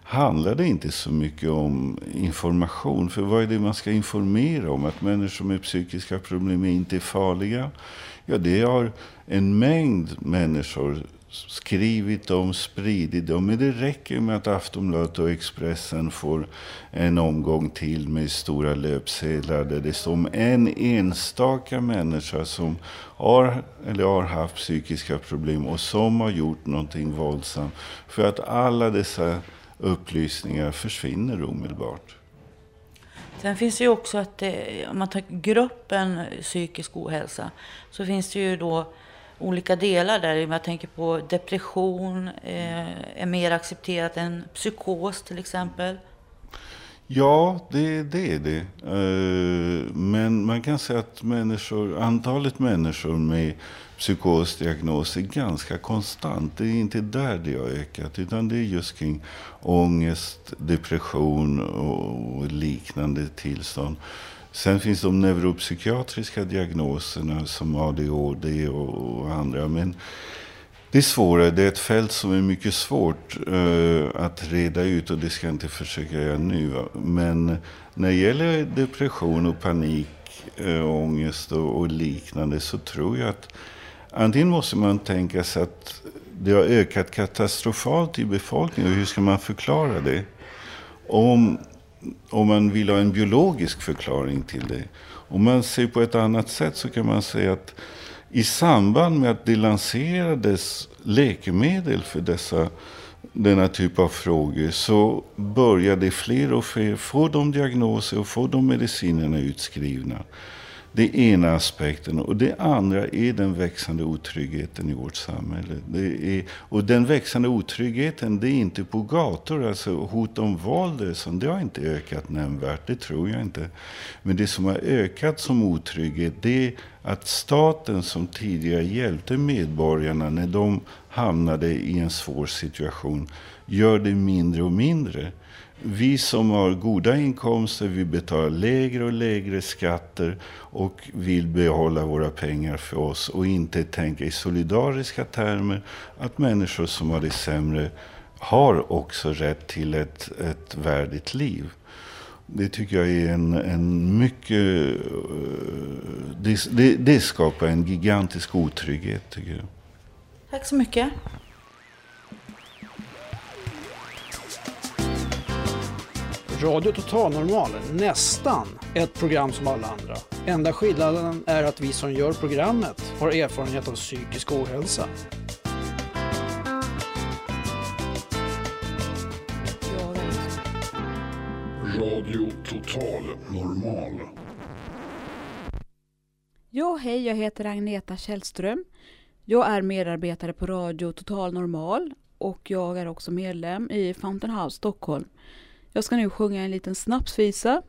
handlar det inte så mycket om information. För vad är det man ska informera om? Att människor med psykiska problem inte är farliga? Ja, det har en mängd människor skrivit om, spridit om. Men det räcker med att Aftonbladet och Expressen får en omgång till med stora löpsedlar där det står om en enstaka människa som har eller har haft psykiska problem och som har gjort någonting våldsamt. För att alla dessa upplysningar försvinner omedelbart. Sen finns det ju också att det, om man tar gruppen psykisk ohälsa så finns det ju då olika delar där. Jag tänker på depression eh, är mer accepterat än psykos till exempel. Ja, det, det är det. Eh, men man kan säga att människor, antalet människor med psykosdiagnos är ganska konstant. Det är inte där det har ökat, utan det är just kring ångest, depression och liknande tillstånd. Sen finns de neuropsykiatriska diagnoserna som ADHD och andra. Men det är svårare. Det är ett fält som är mycket svårt uh, att reda ut och det ska jag inte försöka göra nu. Men när det gäller depression och panik, uh, ångest och, och liknande så tror jag att antingen måste man tänka sig att det har ökat katastrofalt i befolkningen. Och hur ska man förklara det? Om om man vill ha en biologisk förklaring till det. Om man ser på ett annat sätt så kan man säga att i samband med att det lanserades läkemedel för dessa, denna typ av frågor så började fler och fler få de diagnoser och få de medicinerna utskrivna. Det ena aspekten. Och det andra är den växande otryggheten i vårt samhälle. Det är, och den växande otryggheten, det är inte på gator. Alltså hot om våld, det har inte ökat nämnvärt. Det tror jag inte. Men det som har ökat som otrygghet, det är att staten som tidigare hjälpte medborgarna när de hamnade i en svår situation, gör det mindre och mindre. Vi som har goda inkomster, vi betalar lägre och lägre skatter och vill behålla våra pengar för oss och inte tänka i solidariska termer att människor som har det sämre har också rätt till ett, ett värdigt liv. Det tycker jag är en, en mycket... Eh, det, det, det skapar en gigantisk otrygghet, tycker jag. Tack så mycket. Radio Total Normal, nästan ett program som alla andra. Enda skillnaden är att vi som gör programmet har erfarenhet av psykisk ohälsa. Radio Total Normal. Ja, hej, jag heter Agneta Källström. Jag är medarbetare på Radio Total Normal och jag är också medlem i Fountain House Stockholm. Jag ska nu sjunga en liten snapsvisa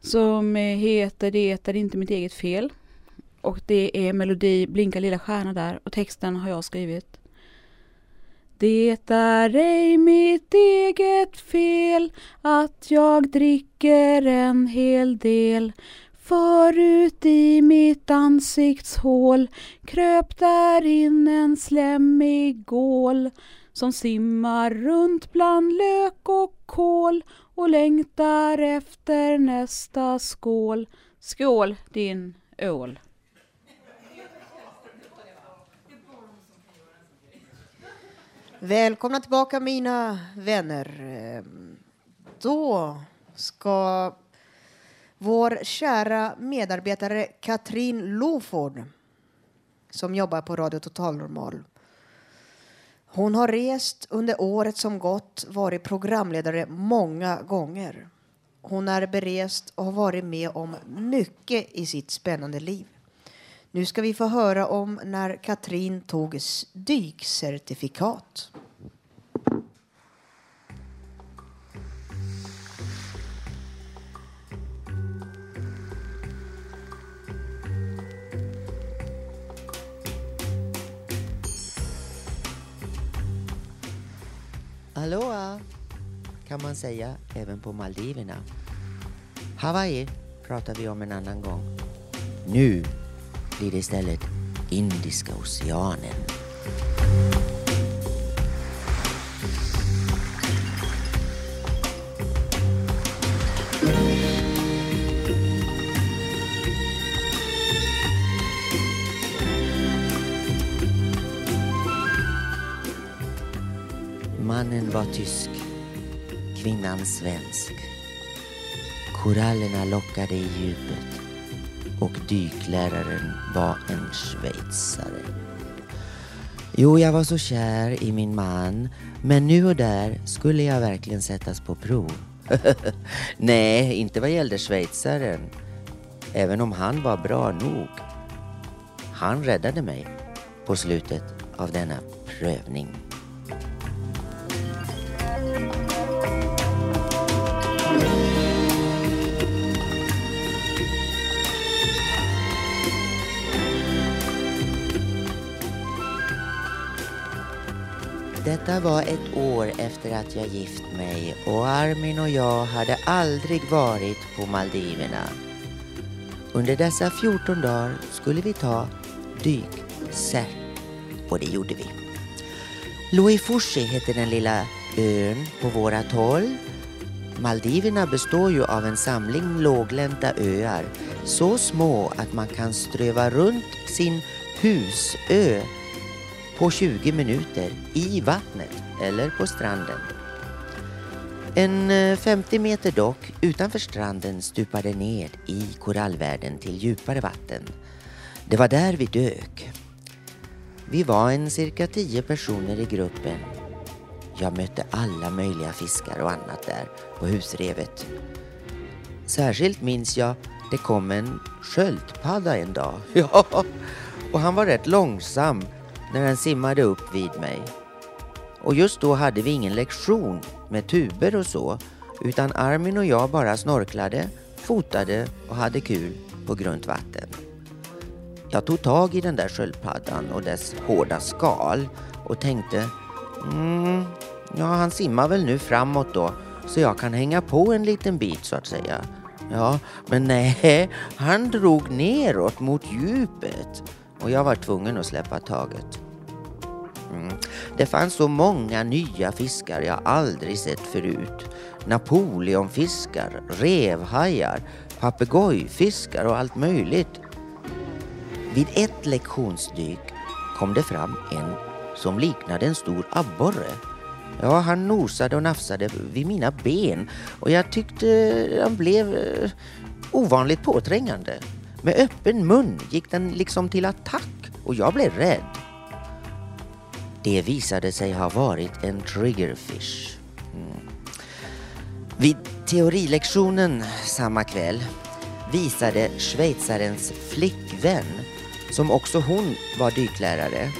som heter Det är inte mitt eget fel. Och det är melodi Blinka lilla stjärna där och texten har jag skrivit. Det är ej mitt eget fel att jag dricker en hel del Förut i mitt ansiktshål kröp där in en slemmig gål som simmar runt bland lök och kål och längtar efter nästa skål. Skål din ål. Välkomna tillbaka mina vänner. Då ska vår kära medarbetare Katrin Loford som jobbar på Radio Total Normal. Hon har rest under året som gått, varit programledare många gånger. Hon är berest och har varit med om mycket i sitt spännande liv. Nu ska vi få höra om när Katrin tog dykcertifikat. Aloha, kan man säga även på Maldiverna. Hawaii pratar vi om en annan gång. Nu blir det istället Indiska oceanen. Var tysk, kvinnan svensk. Korallerna lockade i djupet och dykläraren var en schweizare. Jo, jag var så kär i min man, men nu och där skulle jag verkligen sättas på prov. <laughs> Nej, inte vad gällde schweizaren. Även om han var bra nog. Han räddade mig på slutet av denna prövning. Detta var ett år efter att jag gift mig och Armin och jag hade aldrig varit på Maldiverna. Under dessa 14 dagar skulle vi ta dykcert och det gjorde vi. Loifushi heter den lilla ön på vårat håll. Maldiverna består ju av en samling låglänta öar, så små att man kan ströva runt sin husö på 20 minuter i vattnet eller på stranden. En eh, 50 meter dock utanför stranden stupade ned i korallvärlden till djupare vatten. Det var där vi dök. Vi var en cirka 10 personer i gruppen. Jag mötte alla möjliga fiskar och annat där på husrevet. Särskilt minns jag det kom en sköldpadda en dag. <laughs> Ja, och han var rätt långsam när den simmade upp vid mig. Och just då hade vi ingen lektion med tuber och så, utan Armin och jag bara snorklade, fotade och hade kul på grunt vatten. Jag tog tag i den där sköldpaddan och dess hårda skal och tänkte, mm, ja han simmar väl nu framåt då, så jag kan hänga på en liten bit så att säga. Ja, men nej, han drog neråt mot djupet och jag var tvungen att släppa taget. Mm. Det fanns så många nya fiskar jag aldrig sett förut. Napoleonfiskar, revhajar, papegojfiskar och allt möjligt. Vid ett lektionsdyk kom det fram en som liknade en stor abborre. Ja, han nosade och nafsade vid mina ben och jag tyckte han blev eh, ovanligt påträngande. Med öppen mun gick den liksom till attack och jag blev rädd. Det visade sig ha varit en triggerfish. Mm. Vid teorilektionen samma kväll visade schweizarens flickvän som också hon var dyklärare.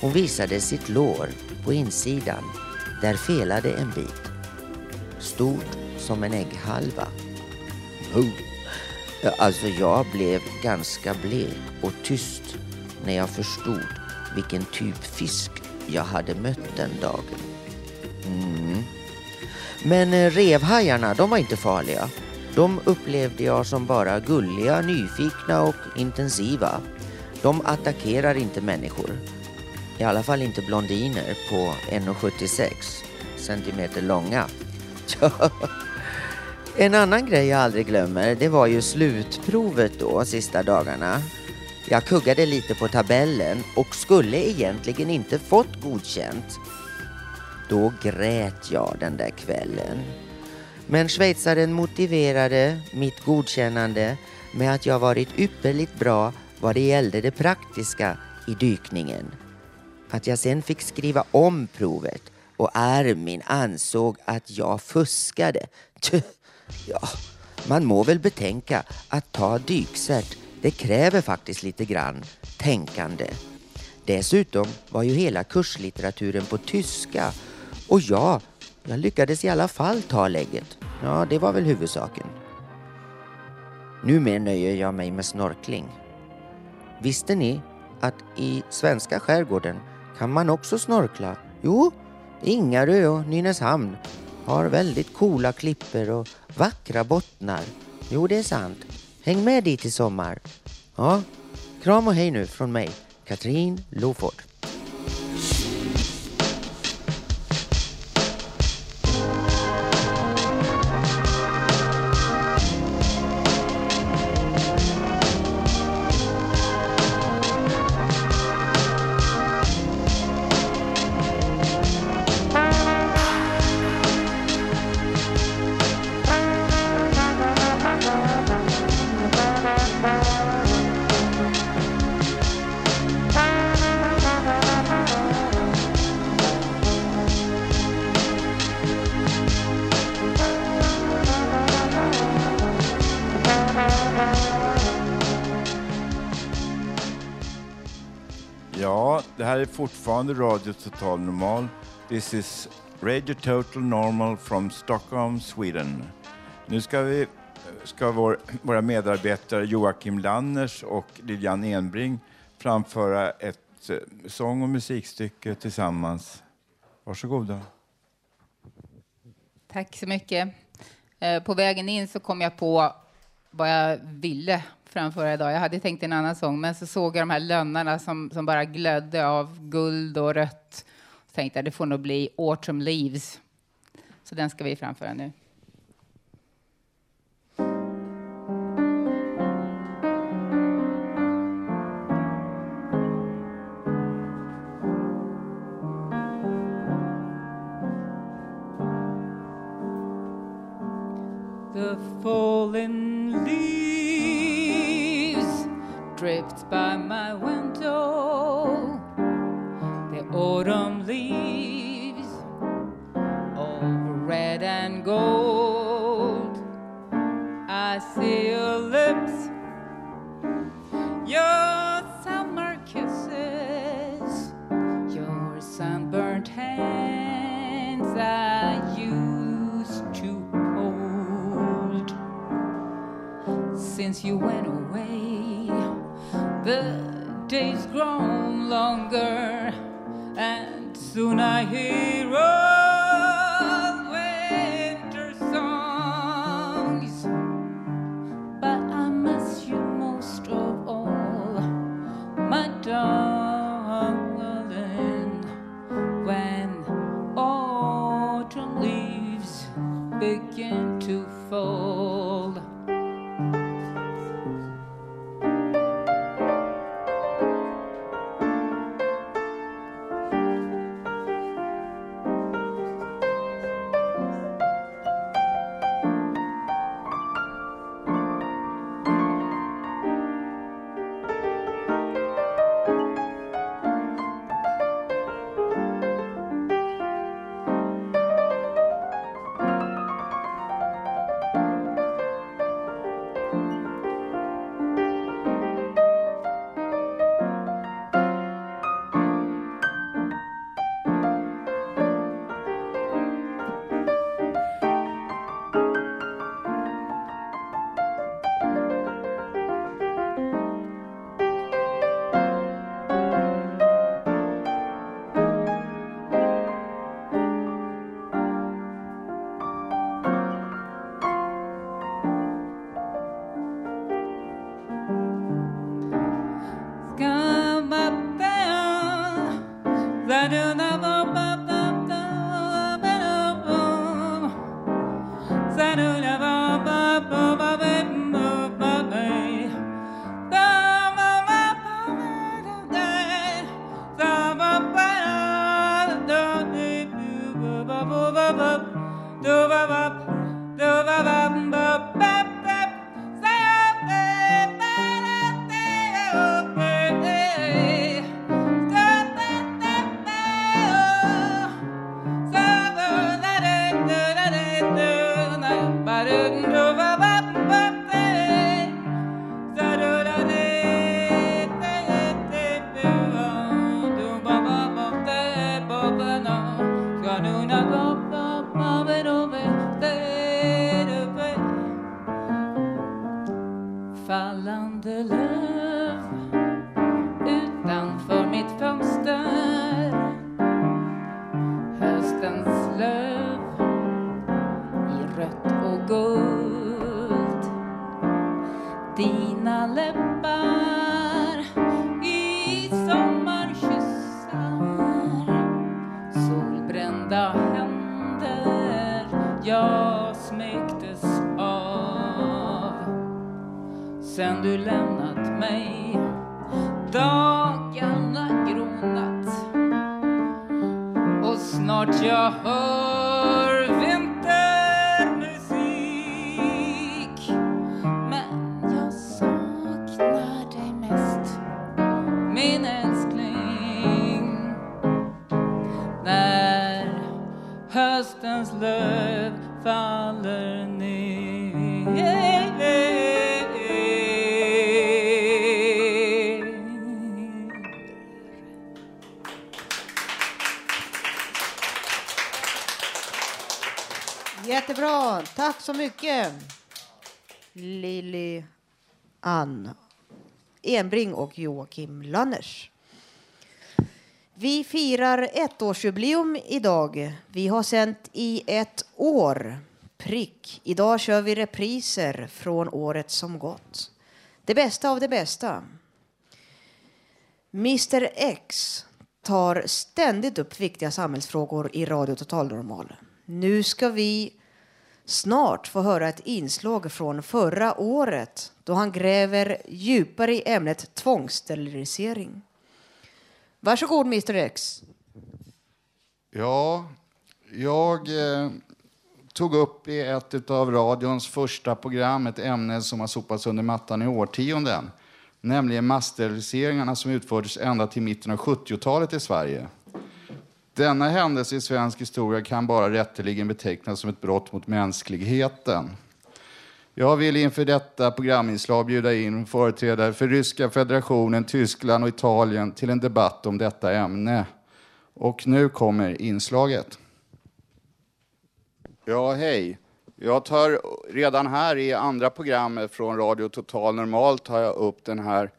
Hon visade sitt lår på insidan. Där felade en bit. Stort som en ägghalva. Oh. Ja, Alltså jag blev ganska blek och tyst när jag förstod vilken typ fisk jag hade mött den dagen. Mm. Men eh, revhajarna, de var inte farliga. De upplevde jag som bara gulliga, nyfikna och intensiva. De attackerar inte människor. I alla fall inte blondiner på 1,76 centimeter långa. <laughs> En annan grej jag aldrig glömmer, det var ju slutprovet då, sista dagarna. Jag kuggade lite på tabellen och skulle egentligen inte fått godkänt. Då grät jag den där kvällen. Men schweizaren motiverade mitt godkännande med att jag varit ypperligt bra vad det gällde det praktiska i dykningen. Att jag sen fick skriva om provet och Armin ansåg att jag fuskade. Tch, Ja, man må väl betänka att ta dykcert, det kräver faktiskt lite grann tänkande. Dessutom var ju hela kurslitteraturen på tyska och ja, jag lyckades i alla fall ta lägget. Ja, det var väl huvudsaken. Numera nöjer jag mig med snorkling. Visste ni att i svenska skärgården kan man också snorkla? Jo, Ingarö och Nynäshamn har väldigt coola klipper och vackra bottnar. Jo, det är sant. Häng med dit i sommar. Ja, kram och hej nu från mig, Katrin Loford. Här är fortfarande Radio Total Normal. This is Radio Total Normal from Stockholm, Sweden. Nu ska vi ska vår, våra medarbetare Joakim Lanners och Lilian Enbring framföra ett eh, sång och musikstycke tillsammans. Varsågoda. Tack så mycket. Eh, på vägen in så kom jag på vad jag ville framföra idag. Jag hade tänkt en annan sång, men så såg jag de här lönnarna som, som bara glödde av guld och rött. Så tänkte jag det får nog bli Autumn Leaves. Så den ska vi framföra nu. The fallen drift by my window. The autumn leaves of red and gold. I see your lips, your summer kisses, your sunburnt hands I used to hold. Since you went away, the days grown longer, and soon I hear så mycket. Lili Ann Enbring och Joakim Lanners. Vi firar ettårsjubileum idag. Vi har sänt i ett år. Prick. Idag kör vi repriser från året som gått. Det bästa av det bästa. Mr X tar ständigt upp viktiga samhällsfrågor i Radio Total Normal. Nu ska vi snart få höra ett inslag från förra året då han gräver djupare i ämnet tvångssterilisering. Varsågod Mr X. Ja, jag eh, tog upp i ett av radions första program ett ämne som har sopats under mattan i årtionden. Nämligen masssteriliseringarna som utfördes ända till mitten av 70-talet i Sverige. Denna händelse i svensk historia kan bara rätteligen betecknas som ett brott mot mänskligheten. Jag vill inför detta programinslag bjuda in företrädare för Ryska federationen, Tyskland och Italien till en debatt om detta ämne. Och nu kommer inslaget. Ja, hej. Jag tar redan här i andra programmet från Radio Total Normalt tar jag upp den här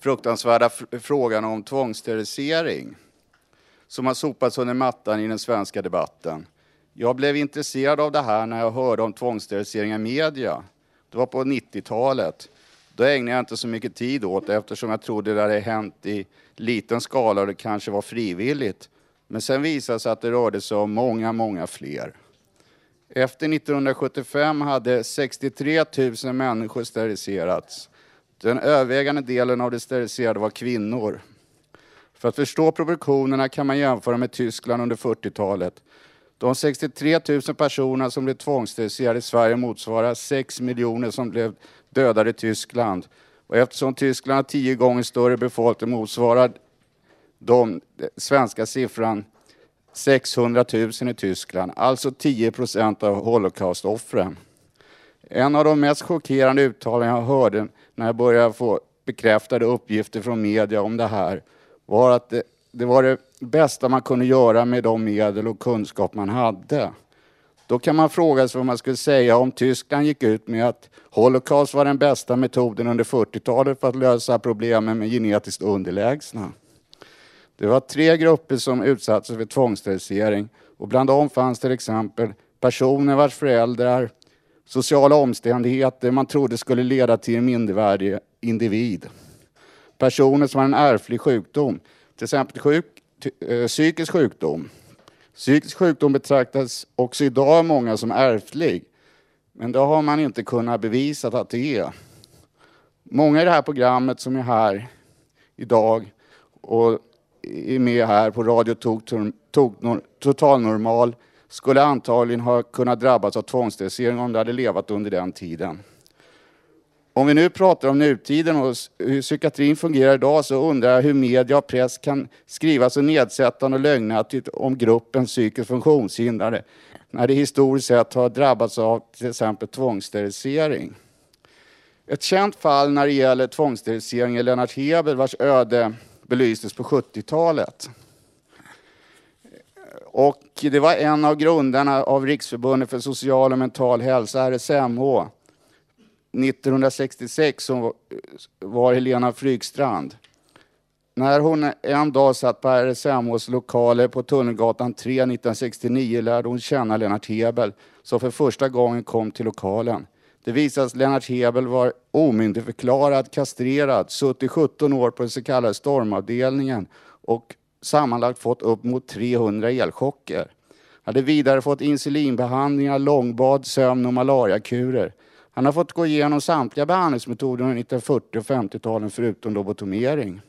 fruktansvärda frågan om tvångssterilisering som har sopats under mattan i den svenska debatten. Jag blev intresserad av det här när jag hörde om tvångssterilisering i media. Det var på 90-talet. Då ägnade jag inte så mycket tid åt det eftersom jag trodde det hade hänt i liten skala och det kanske var frivilligt. Men sen visade det sig att det rörde sig om många, många fler. Efter 1975 hade 63 000 människor steriliserats. Den övervägande delen av de steriliserade var kvinnor. För att förstå proportionerna kan man jämföra med Tyskland under 40-talet. De 63 000 personerna som blev tvångssteriliserade i Sverige motsvarar 6 miljoner som blev dödade i Tyskland. Och eftersom Tyskland har tio gånger större befolkning motsvarar de eh, svenska siffran 600 000 i Tyskland, alltså 10 procent av Holocaustoffren. En av de mest chockerande uttalanden jag hörde när jag började få bekräftade uppgifter från media om det här var att det, det var det bästa man kunde göra med de medel och kunskap man hade. Då kan man fråga sig vad man skulle säga om Tyskland gick ut med att Holocaust var den bästa metoden under 40-talet för att lösa problemen med genetiskt underlägsna. Det var tre grupper som utsattes för tvångssterilisering och bland dem fanns till exempel personer vars föräldrar, sociala omständigheter man trodde skulle leda till en mindervärdig individ. Personer som har en ärftlig sjukdom, till exempel sjuk, eh, psykisk sjukdom. Psykisk sjukdom betraktas också idag av många som ärftlig, men det har man inte kunnat bevisa att det är. Många i det här programmet som är här idag och är med här på Radio Totalnormal skulle antagligen ha kunnat drabbas av tvångssterilisering om de hade levat under den tiden. Om vi nu pratar om nutiden och hur psykiatrin fungerar idag så undrar jag hur media och press kan skriva så nedsättande och lögnaktigt om gruppen psykiskt funktionshindrade när det historiskt sett har drabbats av till exempel tvångssterilisering. Ett känt fall när det gäller tvångssterilisering är Lennart Hebel vars öde belystes på 70-talet. Och det var en av grundarna av Riksförbundet för social och mental hälsa, RSMH, 1966 som var- Helena Frykstrand. När hon en dag satt på RSMHs lokaler på Tunnelgatan 3 1969 lärde hon känna Lennart Hebel som för första gången kom till lokalen. Det visade sig att Lennart Hebel var omyndigförklarad, kastrerad, suttit 17 år på den så kallade stormavdelningen och sammanlagt fått upp mot 300 elchocker. Hade vidare fått insulinbehandlingar, långbad, sömn och malariakurer. Han har fått gå igenom samtliga behandlingsmetoder under 1940 och 50-talen förutom lobotomering.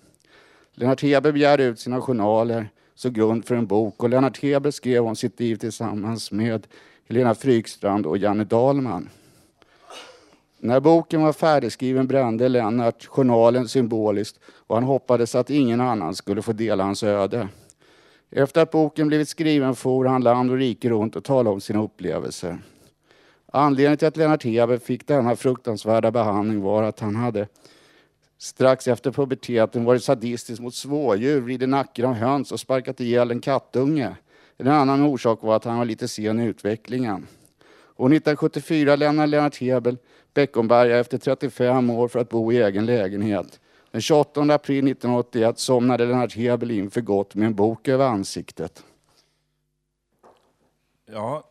Lennart Heber begärde ut sina journaler som grund för en bok och Lennart Heber skrev om sitt liv tillsammans med Helena Frykstrand och Janne Dahlman. När boken var färdigskriven brände Lennart journalen symboliskt och han hoppades att ingen annan skulle få dela hans öde. Efter att boken blivit skriven for han land och rike runt och talade om sina upplevelser. Anledningen till att Lennart Hebel fick denna fruktansvärda behandling var att han hade strax efter puberteten varit sadistisk mot smådjur, vridit nacken av höns och sparkat ihjäl en kattunge. En annan orsak var att han var lite sen i utvecklingen. År 1974 lämnade Lennart Hebel Beckomberga efter 35 år för att bo i egen lägenhet. Den 28 april 1981 somnade Lennart Hebel in för gott med en bok över ansiktet. Ja,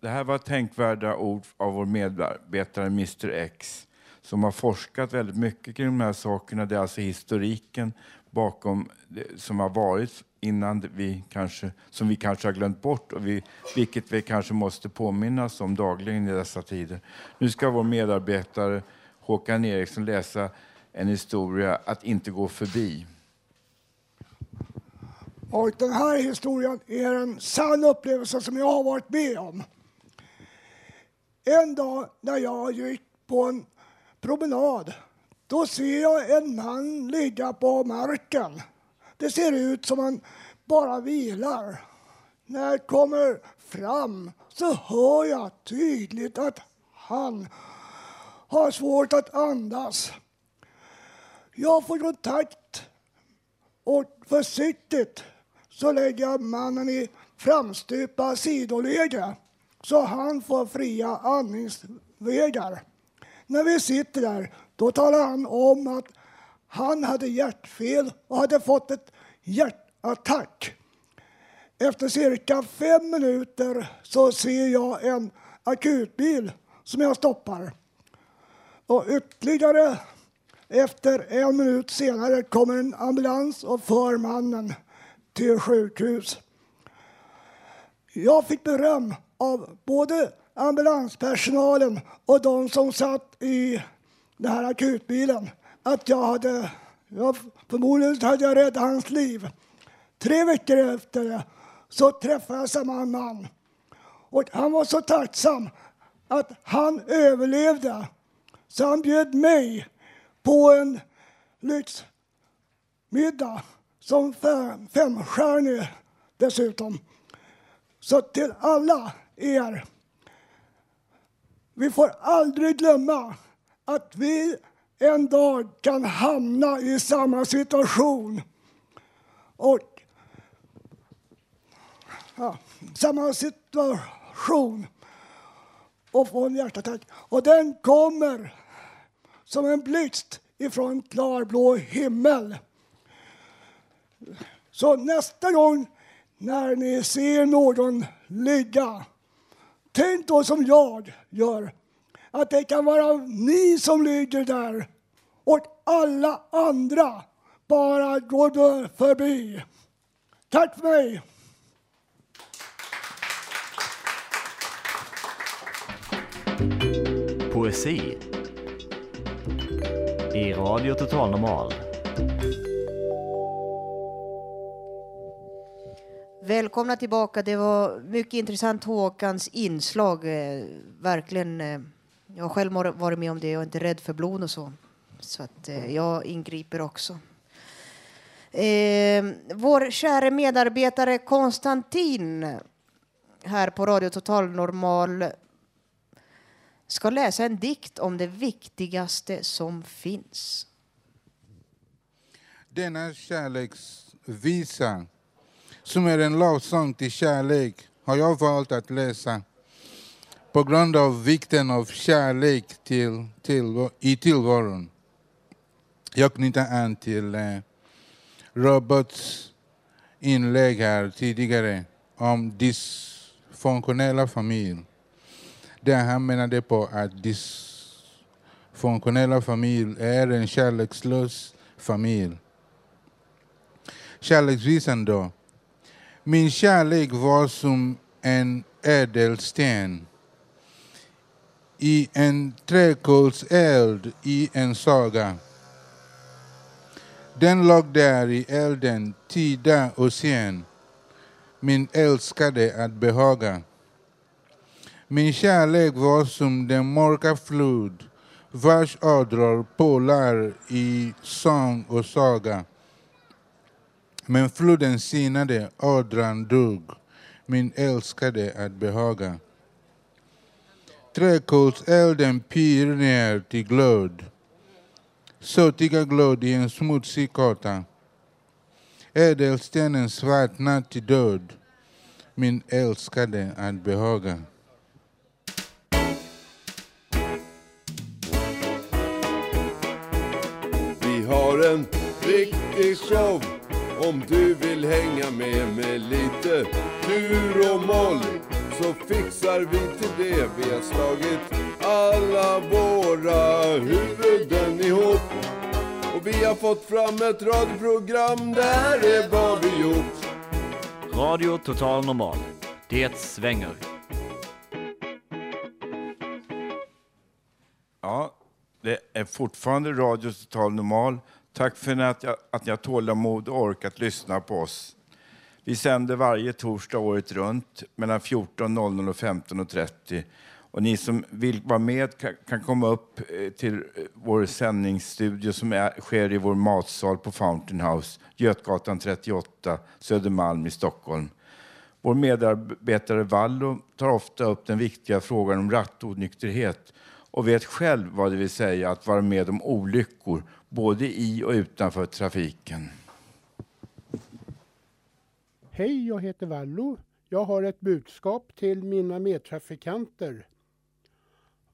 det här var tänkvärda ord av vår medarbetare Mr X som har forskat väldigt mycket kring de här sakerna. Det är alltså historiken bakom det som har varit innan vi kanske, som vi kanske har glömt bort och vi, vilket vi kanske måste påminnas om dagligen i dessa tider. Nu ska vår medarbetare Håkan Eriksson läsa en historia att inte gå förbi. Och den här historien är en sann upplevelse som jag har varit med om. En dag när jag gick på en promenad, då ser jag en man ligga på marken. Det ser ut som han bara vilar. När jag kommer fram så hör jag tydligt att han har svårt att andas. Jag får kontakt och försiktigt så lägger jag mannen i framstupa sidoläge så han får fria andningsvägar. När vi sitter där, då talar han om att han hade hjärtfel och hade fått ett hjärtattack. Efter cirka fem minuter så ser jag en akutbil som jag stoppar. Och ytterligare efter en minut senare kommer en ambulans och för mannen till sjukhus. Jag fick beröm av både ambulanspersonalen och de som satt i den här akutbilen att jag hade, jag, förmodligen hade jag räddat hans liv. Tre veckor efter det så träffade jag samma man. Och han var så tacksam att han överlevde. Så han bjöd mig på en lyxmiddag som fem, femstjärnig dessutom. Så till alla er, vi får aldrig glömma att vi en dag kan hamna i samma situation. Och ja, samma situation och få en hjärtattack. Och den kommer som en blixt ifrån klarblå himmel. Så nästa gång när ni ser någon ligga, tänk då som jag gör, att det kan vara ni som ligger där och alla andra bara går förbi. Tack för mig! Poesi i Radio Total Normal. Välkomna tillbaka. Det var mycket intressant Håkans inslag. Eh, verkligen. Eh, jag har själv varit med om det. Jag är inte rädd för blod och så. Så att eh, jag ingriper också. Eh, vår kära medarbetare Konstantin här på Radio Total Normal ska läsa en dikt om det viktigaste som finns. Denna kärleksvisa, som är en lovsång till kärlek, har jag valt att läsa på grund av vikten av kärlek till, till, i tillvaron. jag knyter an till eh, Roberts inlägg här tidigare om dysfunktionella familj. Där han menade på att dysfunktionella familj är en kärlekslös familj. Kärleksvisan då. Min kärlek var som en ädelsten i en träkolseld i en saga. Den låg där i elden tida och sen, min älskade att behaga. Min kärlek var som den mörka flod vars ådror pålar i sång och saga. Men floden sinade, ådran dog, min älskade att behaga. Träkolselden pyr ner till glöd, sötiga glöd i en smutsig kåta. Ädelstenen svartnar till död, min älskade att behaga. Vi har en riktig show om du vill hänga med med lite dur och moll så fixar vi till det. Vi har slagit alla våra huvuden ihop och vi har fått fram ett radioprogram. Det här är vad vi gjort. Radio Total Normal. Det svänger. Ja, det är fortfarande Radio Total Normal. Tack för att jag, att ni har tålamod och ork att lyssna på oss. Vi sänder varje torsdag året runt mellan 14.00 och 15.30. Och ni som vill vara med kan, kan komma upp eh, till eh, vår sändningsstudio som är, sker i vår matsal på Fountain House, Götgatan 38, Södermalm i Stockholm. Vår medarbetare Vallo tar ofta upp den viktiga frågan om rattonykterhet och vet själv vad det vill säga att vara med om olyckor både i och utanför trafiken. Hej, jag heter Vallo. Jag har ett budskap till mina medtrafikanter.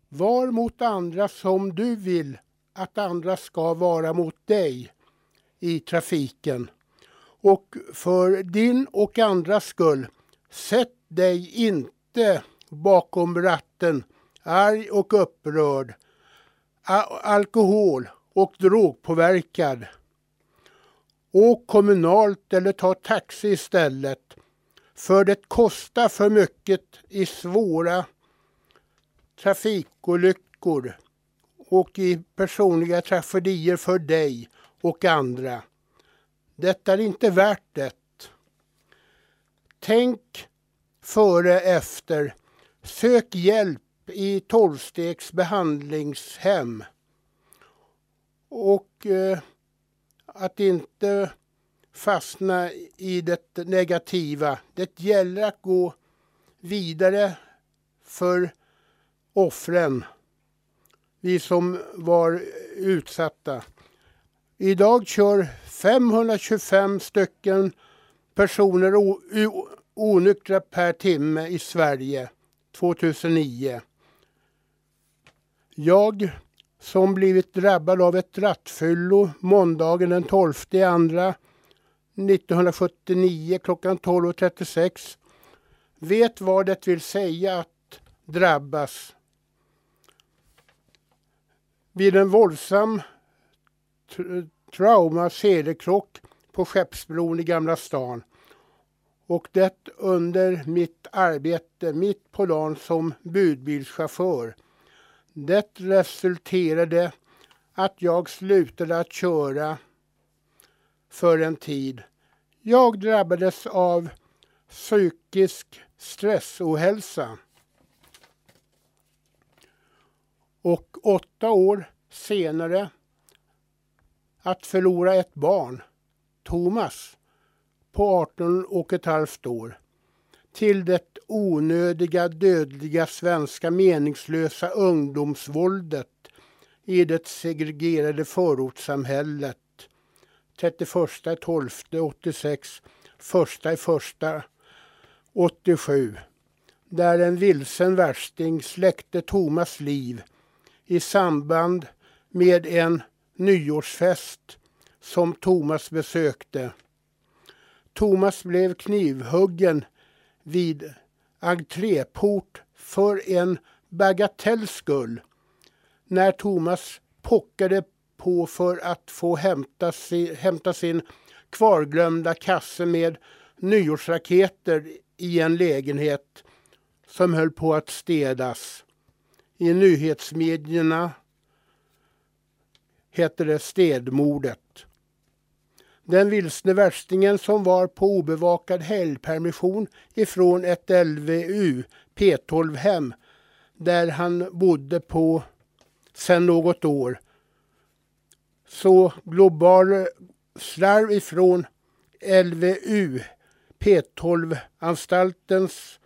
Var mot andra som du vill att andra ska vara mot dig i trafiken. Och för din och andras skull, sätt dig inte bakom ratten arg och upprörd, alkohol och drogpåverkad. Åk kommunalt eller ta taxi istället. För det kostar för mycket i svåra trafikolyckor och i personliga tragedier för dig och andra. Detta är inte värt det. Tänk före efter. Sök hjälp i tolvstegs behandlingshem. Och eh, att inte fastna i det negativa. Det gäller att gå vidare för offren. Vi som var utsatta. Idag kör 525 stycken personer onyktra per timme i Sverige 2009. Jag som blivit drabbad av ett rattfyllo måndagen den 12 andra 1979 klockan 12.36 vet vad det vill säga att drabbas vid en våldsam trauma sedelkrock på Skeppsbron i Gamla stan. Och det under mitt arbete mitt på dagen som budbilschaufför. Det resulterade att jag slutade att köra för en tid. Jag drabbades av psykisk stressohälsa. Och åtta år senare att förlora ett barn, Thomas, på 18 och ett halvt år till det onödiga, dödliga svenska meningslösa ungdomsvåldet i det segregerade förortssamhället 31 12 86, 1 1 87 där en vilsen värsting släckte Thomas liv i samband med en nyårsfest som Thomas besökte. Thomas blev knivhuggen vid entréport för en bagatells skull. När Thomas pockade på för att få hämta si, hämta sin kvarglömda kasse med nyårsraketer i en lägenhet som höll på att städas. I nyhetsmedierna heter det städmordet. Den vilsne värstingen som var på obevakad helgpermission ifrån ett LVU P12-hem där han bodde på sedan något år. Så global slarv ifrån LVU P12-anstaltens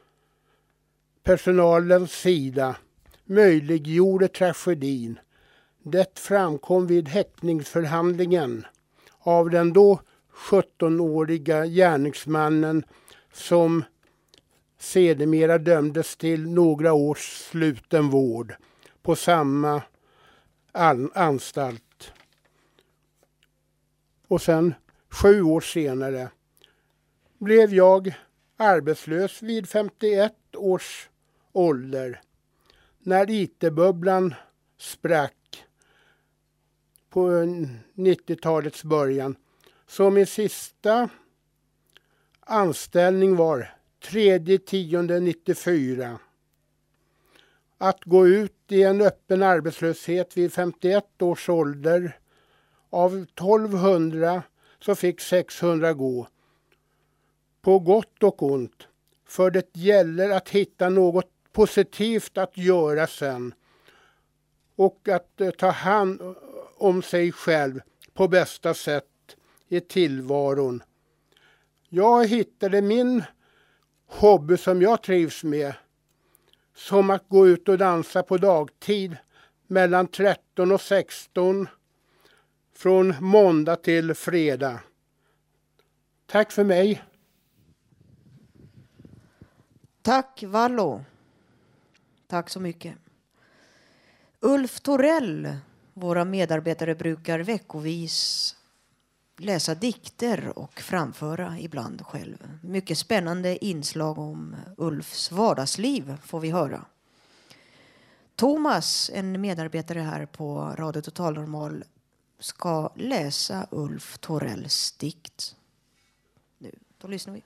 personalens sida möjliggjorde tragedin. Det framkom vid häktningsförhandlingen av den då 17-åriga gärningsmannen som sedermera dömdes till några års sluten vård på samma anstalt. Och sen sju år senare blev jag arbetslös vid 51 års ålder när IT-bubblan sprack på eh, 90-talets början. Så min sista anställning var 3 10 94. Att gå ut i en öppen arbetslöshet vid 51 års ålder. Av 1200 så fick 600 gå. På gott och ont. För det gäller att hitta något positivt att göra sen. Och att eh, ta hand om sig själv på bästa sätt i tillvaron. Jag hittade min hobby som jag trivs med. Som att gå ut och dansa på dagtid mellan 13 och 16 från måndag till fredag. Tack för mig. Tack Vallo. Tack så mycket. Ulf Torell våra medarbetare brukar veckovis läsa dikter och framföra ibland själv. Mycket spännande inslag om Ulfs vardagsliv får vi höra. Thomas, en medarbetare här på Radio Total Normal, ska läsa Ulf Torells dikt. Nu, då lyssnar vi.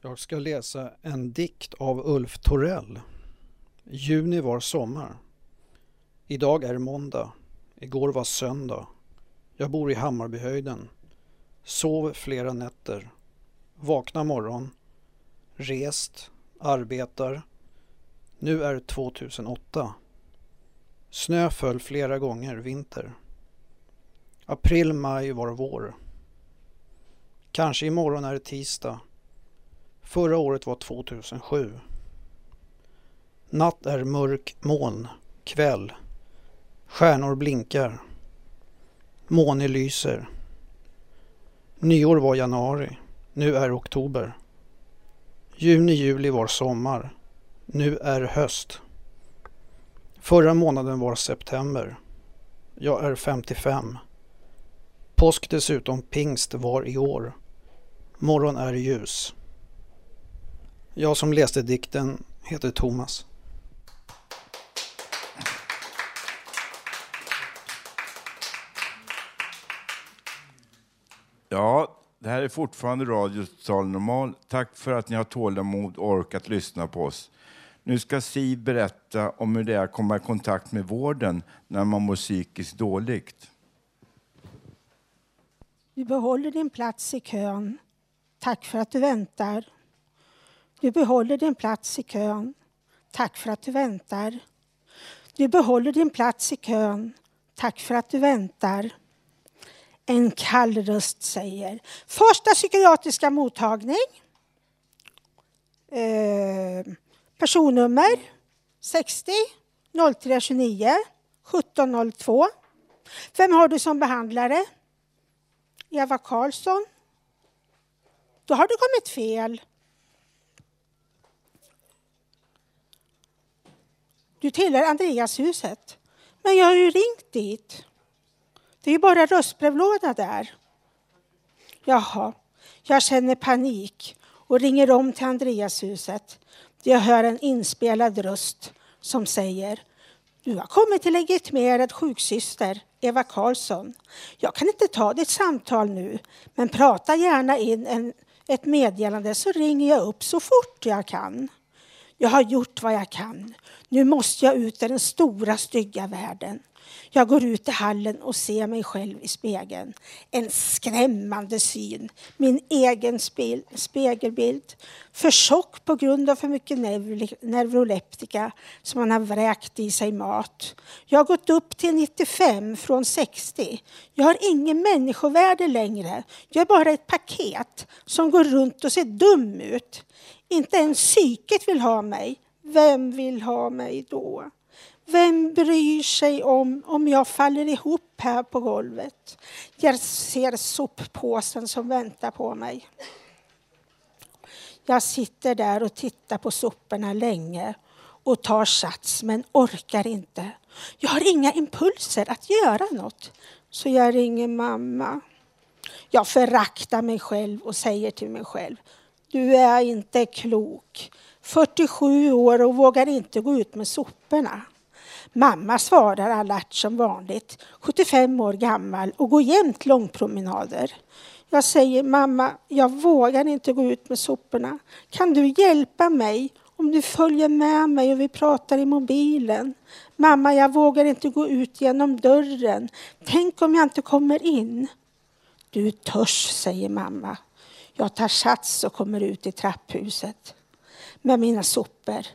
Jag ska läsa en dikt av Ulf Torell. Juni var sommar. Idag är måndag. Igår var söndag. Jag bor i Hammarbyhöjden. Sov flera nätter. Vakna morgon. Rest. Arbetar. Nu är 2008. Snö föll flera gånger vinter. April, maj var vår. Kanske imorgon är det tisdag. Förra året var 2007. Natt är mörk moln, kväll. Stjärnor blinkar. Måne lyser. Nyår var januari. Nu är oktober. Juni, juli var sommar. Nu är höst. Förra månaden var september. Jag är 55. Påsk dessutom pingst var i år. Morgon är ljus. Jag som läste dikten heter Thomas. Ja, det här är fortfarande Radio Total Normal. Tack för att ni har tålamod och orkat lyssna på oss. Nu ska Siv berätta om hur det är att komma i kontakt med vården när man mår psykiskt dåligt. Du behåller din plats i kön. Tack för att du väntar. Du behåller din plats i kön. Tack för att du väntar. Du behåller din plats i kön. Tack för att du väntar. En kall röst säger första psykiatriska mottagning. Eh, personnummer 60 0329 1702. Vem har du som behandlare? Eva Karlsson. Då har du kommit fel. Du tillhör Andreashuset. Men jag har ju ringt dit. Det är ju bara röstbrevlåda där. Jaha, jag känner panik och ringer om till Andreashuset. Jag hör en inspelad röst som säger Du har kommit till legitimerad sjuksyster, Eva Karlsson. Jag kan inte ta ditt samtal nu, men prata gärna in en, ett meddelande så ringer jag upp så fort jag kan. Jag har gjort vad jag kan. Nu måste jag ut i den stora stygga världen. Jag går ut i hallen och ser mig själv i spegeln. En skrämmande syn. Min egen spel, spegelbild. För tjock på grund av för mycket neuroleptika som man har vräkt i sig mat. Jag har gått upp till 95 från 60. Jag har ingen människovärde längre. Jag är bara ett paket som går runt och ser dum ut. Inte ens psyket vill ha mig. Vem vill ha mig då? Vem bryr sig om om jag faller ihop här på golvet? Jag ser soppåsen som väntar på mig. Jag sitter där och tittar på soporna länge och tar sats men orkar inte. Jag har inga impulser att göra något. Så jag ringer mamma. Jag föraktar mig själv och säger till mig själv. Du är inte klok. 47 år och vågar inte gå ut med soporna. Mamma svarar alert som vanligt, 75 år gammal och går jämt långpromenader. Jag säger mamma, jag vågar inte gå ut med soporna. Kan du hjälpa mig om du följer med mig och vi pratar i mobilen? Mamma, jag vågar inte gå ut genom dörren. Tänk om jag inte kommer in? Du törs, säger mamma. Jag tar sats och kommer ut i trapphuset med mina sopor.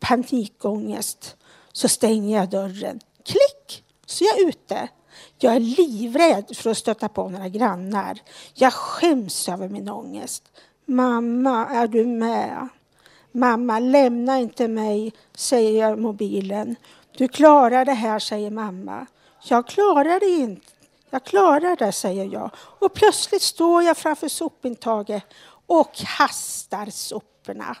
Panikångest. Så stänger jag dörren. Klick! Så är jag ute. Jag är livrädd för att stöta på några grannar. Jag skäms över min ångest. Mamma, är du med? Mamma, lämna inte mig, säger jag i mobilen. Du klarar det här, säger mamma. Jag klarar det inte. Jag klarar det, säger jag. Och plötsligt står jag framför sopintaget och kastar soporna.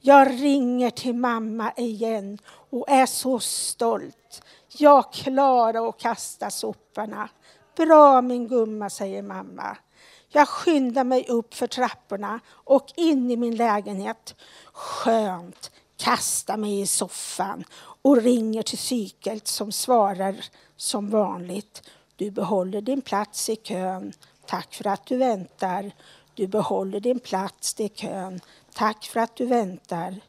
Jag ringer till mamma igen och är så stolt. Jag klarar att kasta soporna. Bra min gumma, säger mamma. Jag skyndar mig upp för trapporna och in i min lägenhet. Skönt, kastar mig i soffan och ringer till psyket som svarar som vanligt. Du behåller din plats i kön. Tack för att du väntar. Du behåller din plats i kön. Tack för att du väntar.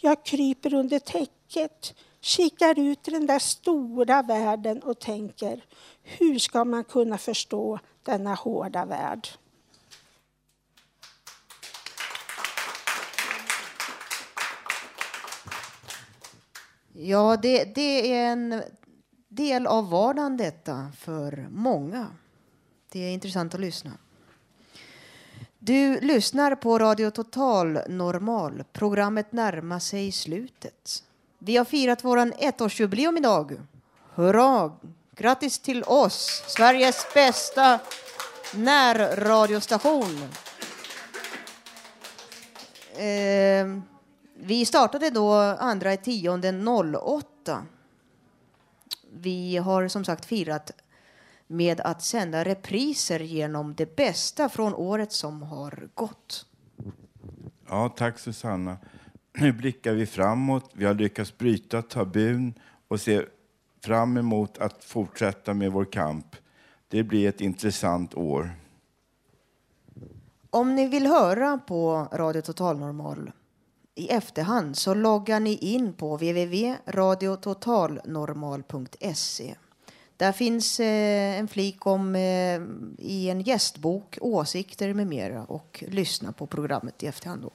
Jag kryper under täcket, kikar ut i den där stora världen och tänker hur ska man kunna förstå denna hårda värld? Ja, det, det är en del av vardagen detta för många. Det är intressant att lyssna. Du lyssnar på Radio Total Normal. Programmet närmar sig slutet. Vi har firat vår ettårsjubileum idag. Hurra! Grattis till oss, Sveriges bästa närradiostation. Eh, vi startade då andra i tionde 08. Vi har som sagt firat med att sända repriser genom det bästa från året som har gått. Ja, tack Susanna. Nu blickar vi framåt. Vi har lyckats bryta tabun och ser fram emot att fortsätta med vår kamp. Det blir ett intressant år. Om ni vill höra på Radio Total Normal i efterhand så loggar ni in på www.radiototalnormal.se. Där finns eh, en flik om eh, i en gästbok, åsikter med mera och lyssna på programmet i efterhand. Då.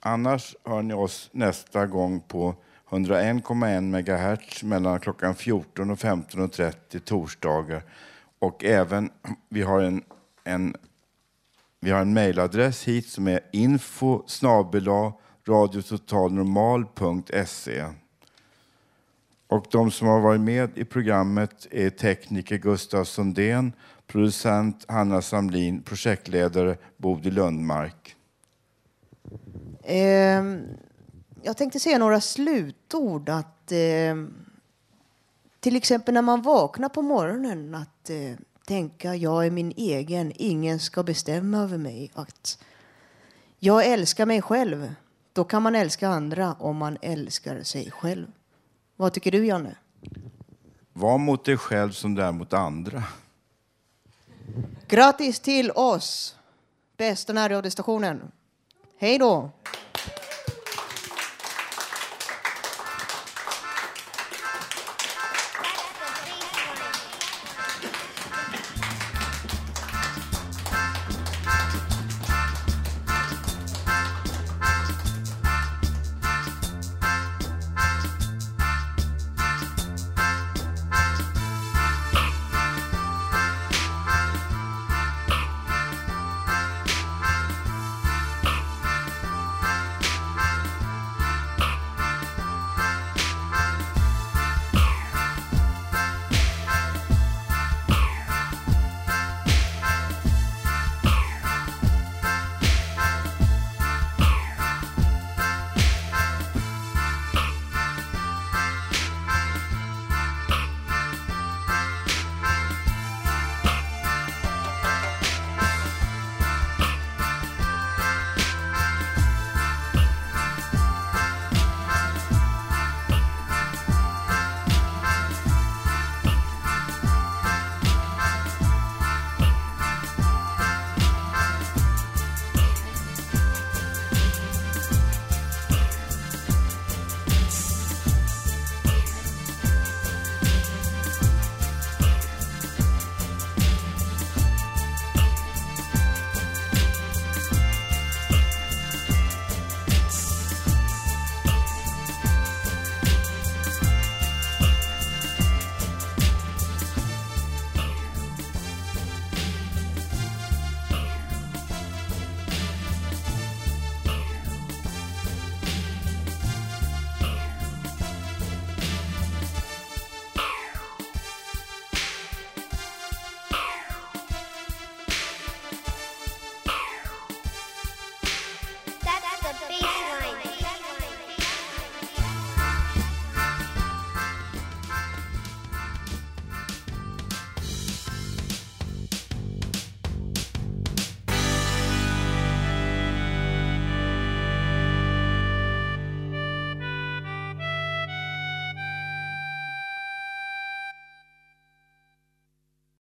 Annars hör ni oss nästa gång på 101,1 MHz mellan klockan 14 och 15.30 torsdagar. Och även, <clears throat> vi har en, en, vi har en mejladress hit som är info radiototalnormal.se. Och de som har varit med i programmet är tekniker Gustav Sundén, producent Hanna Samlin, projektledare Bodil Lundmark. Eh, jag tänkte säga några slutord. Att, eh, till exempel när man vaknar på morgonen att eh, tänka jag är min egen, ingen ska bestämma över mig. Att jag älskar mig själv. Då kan man älska andra om man älskar sig själv. Vad tycker du, Janne? Var mot dig själv som du är mot andra. Grattis till oss, bästa närradiostationen. Hej då!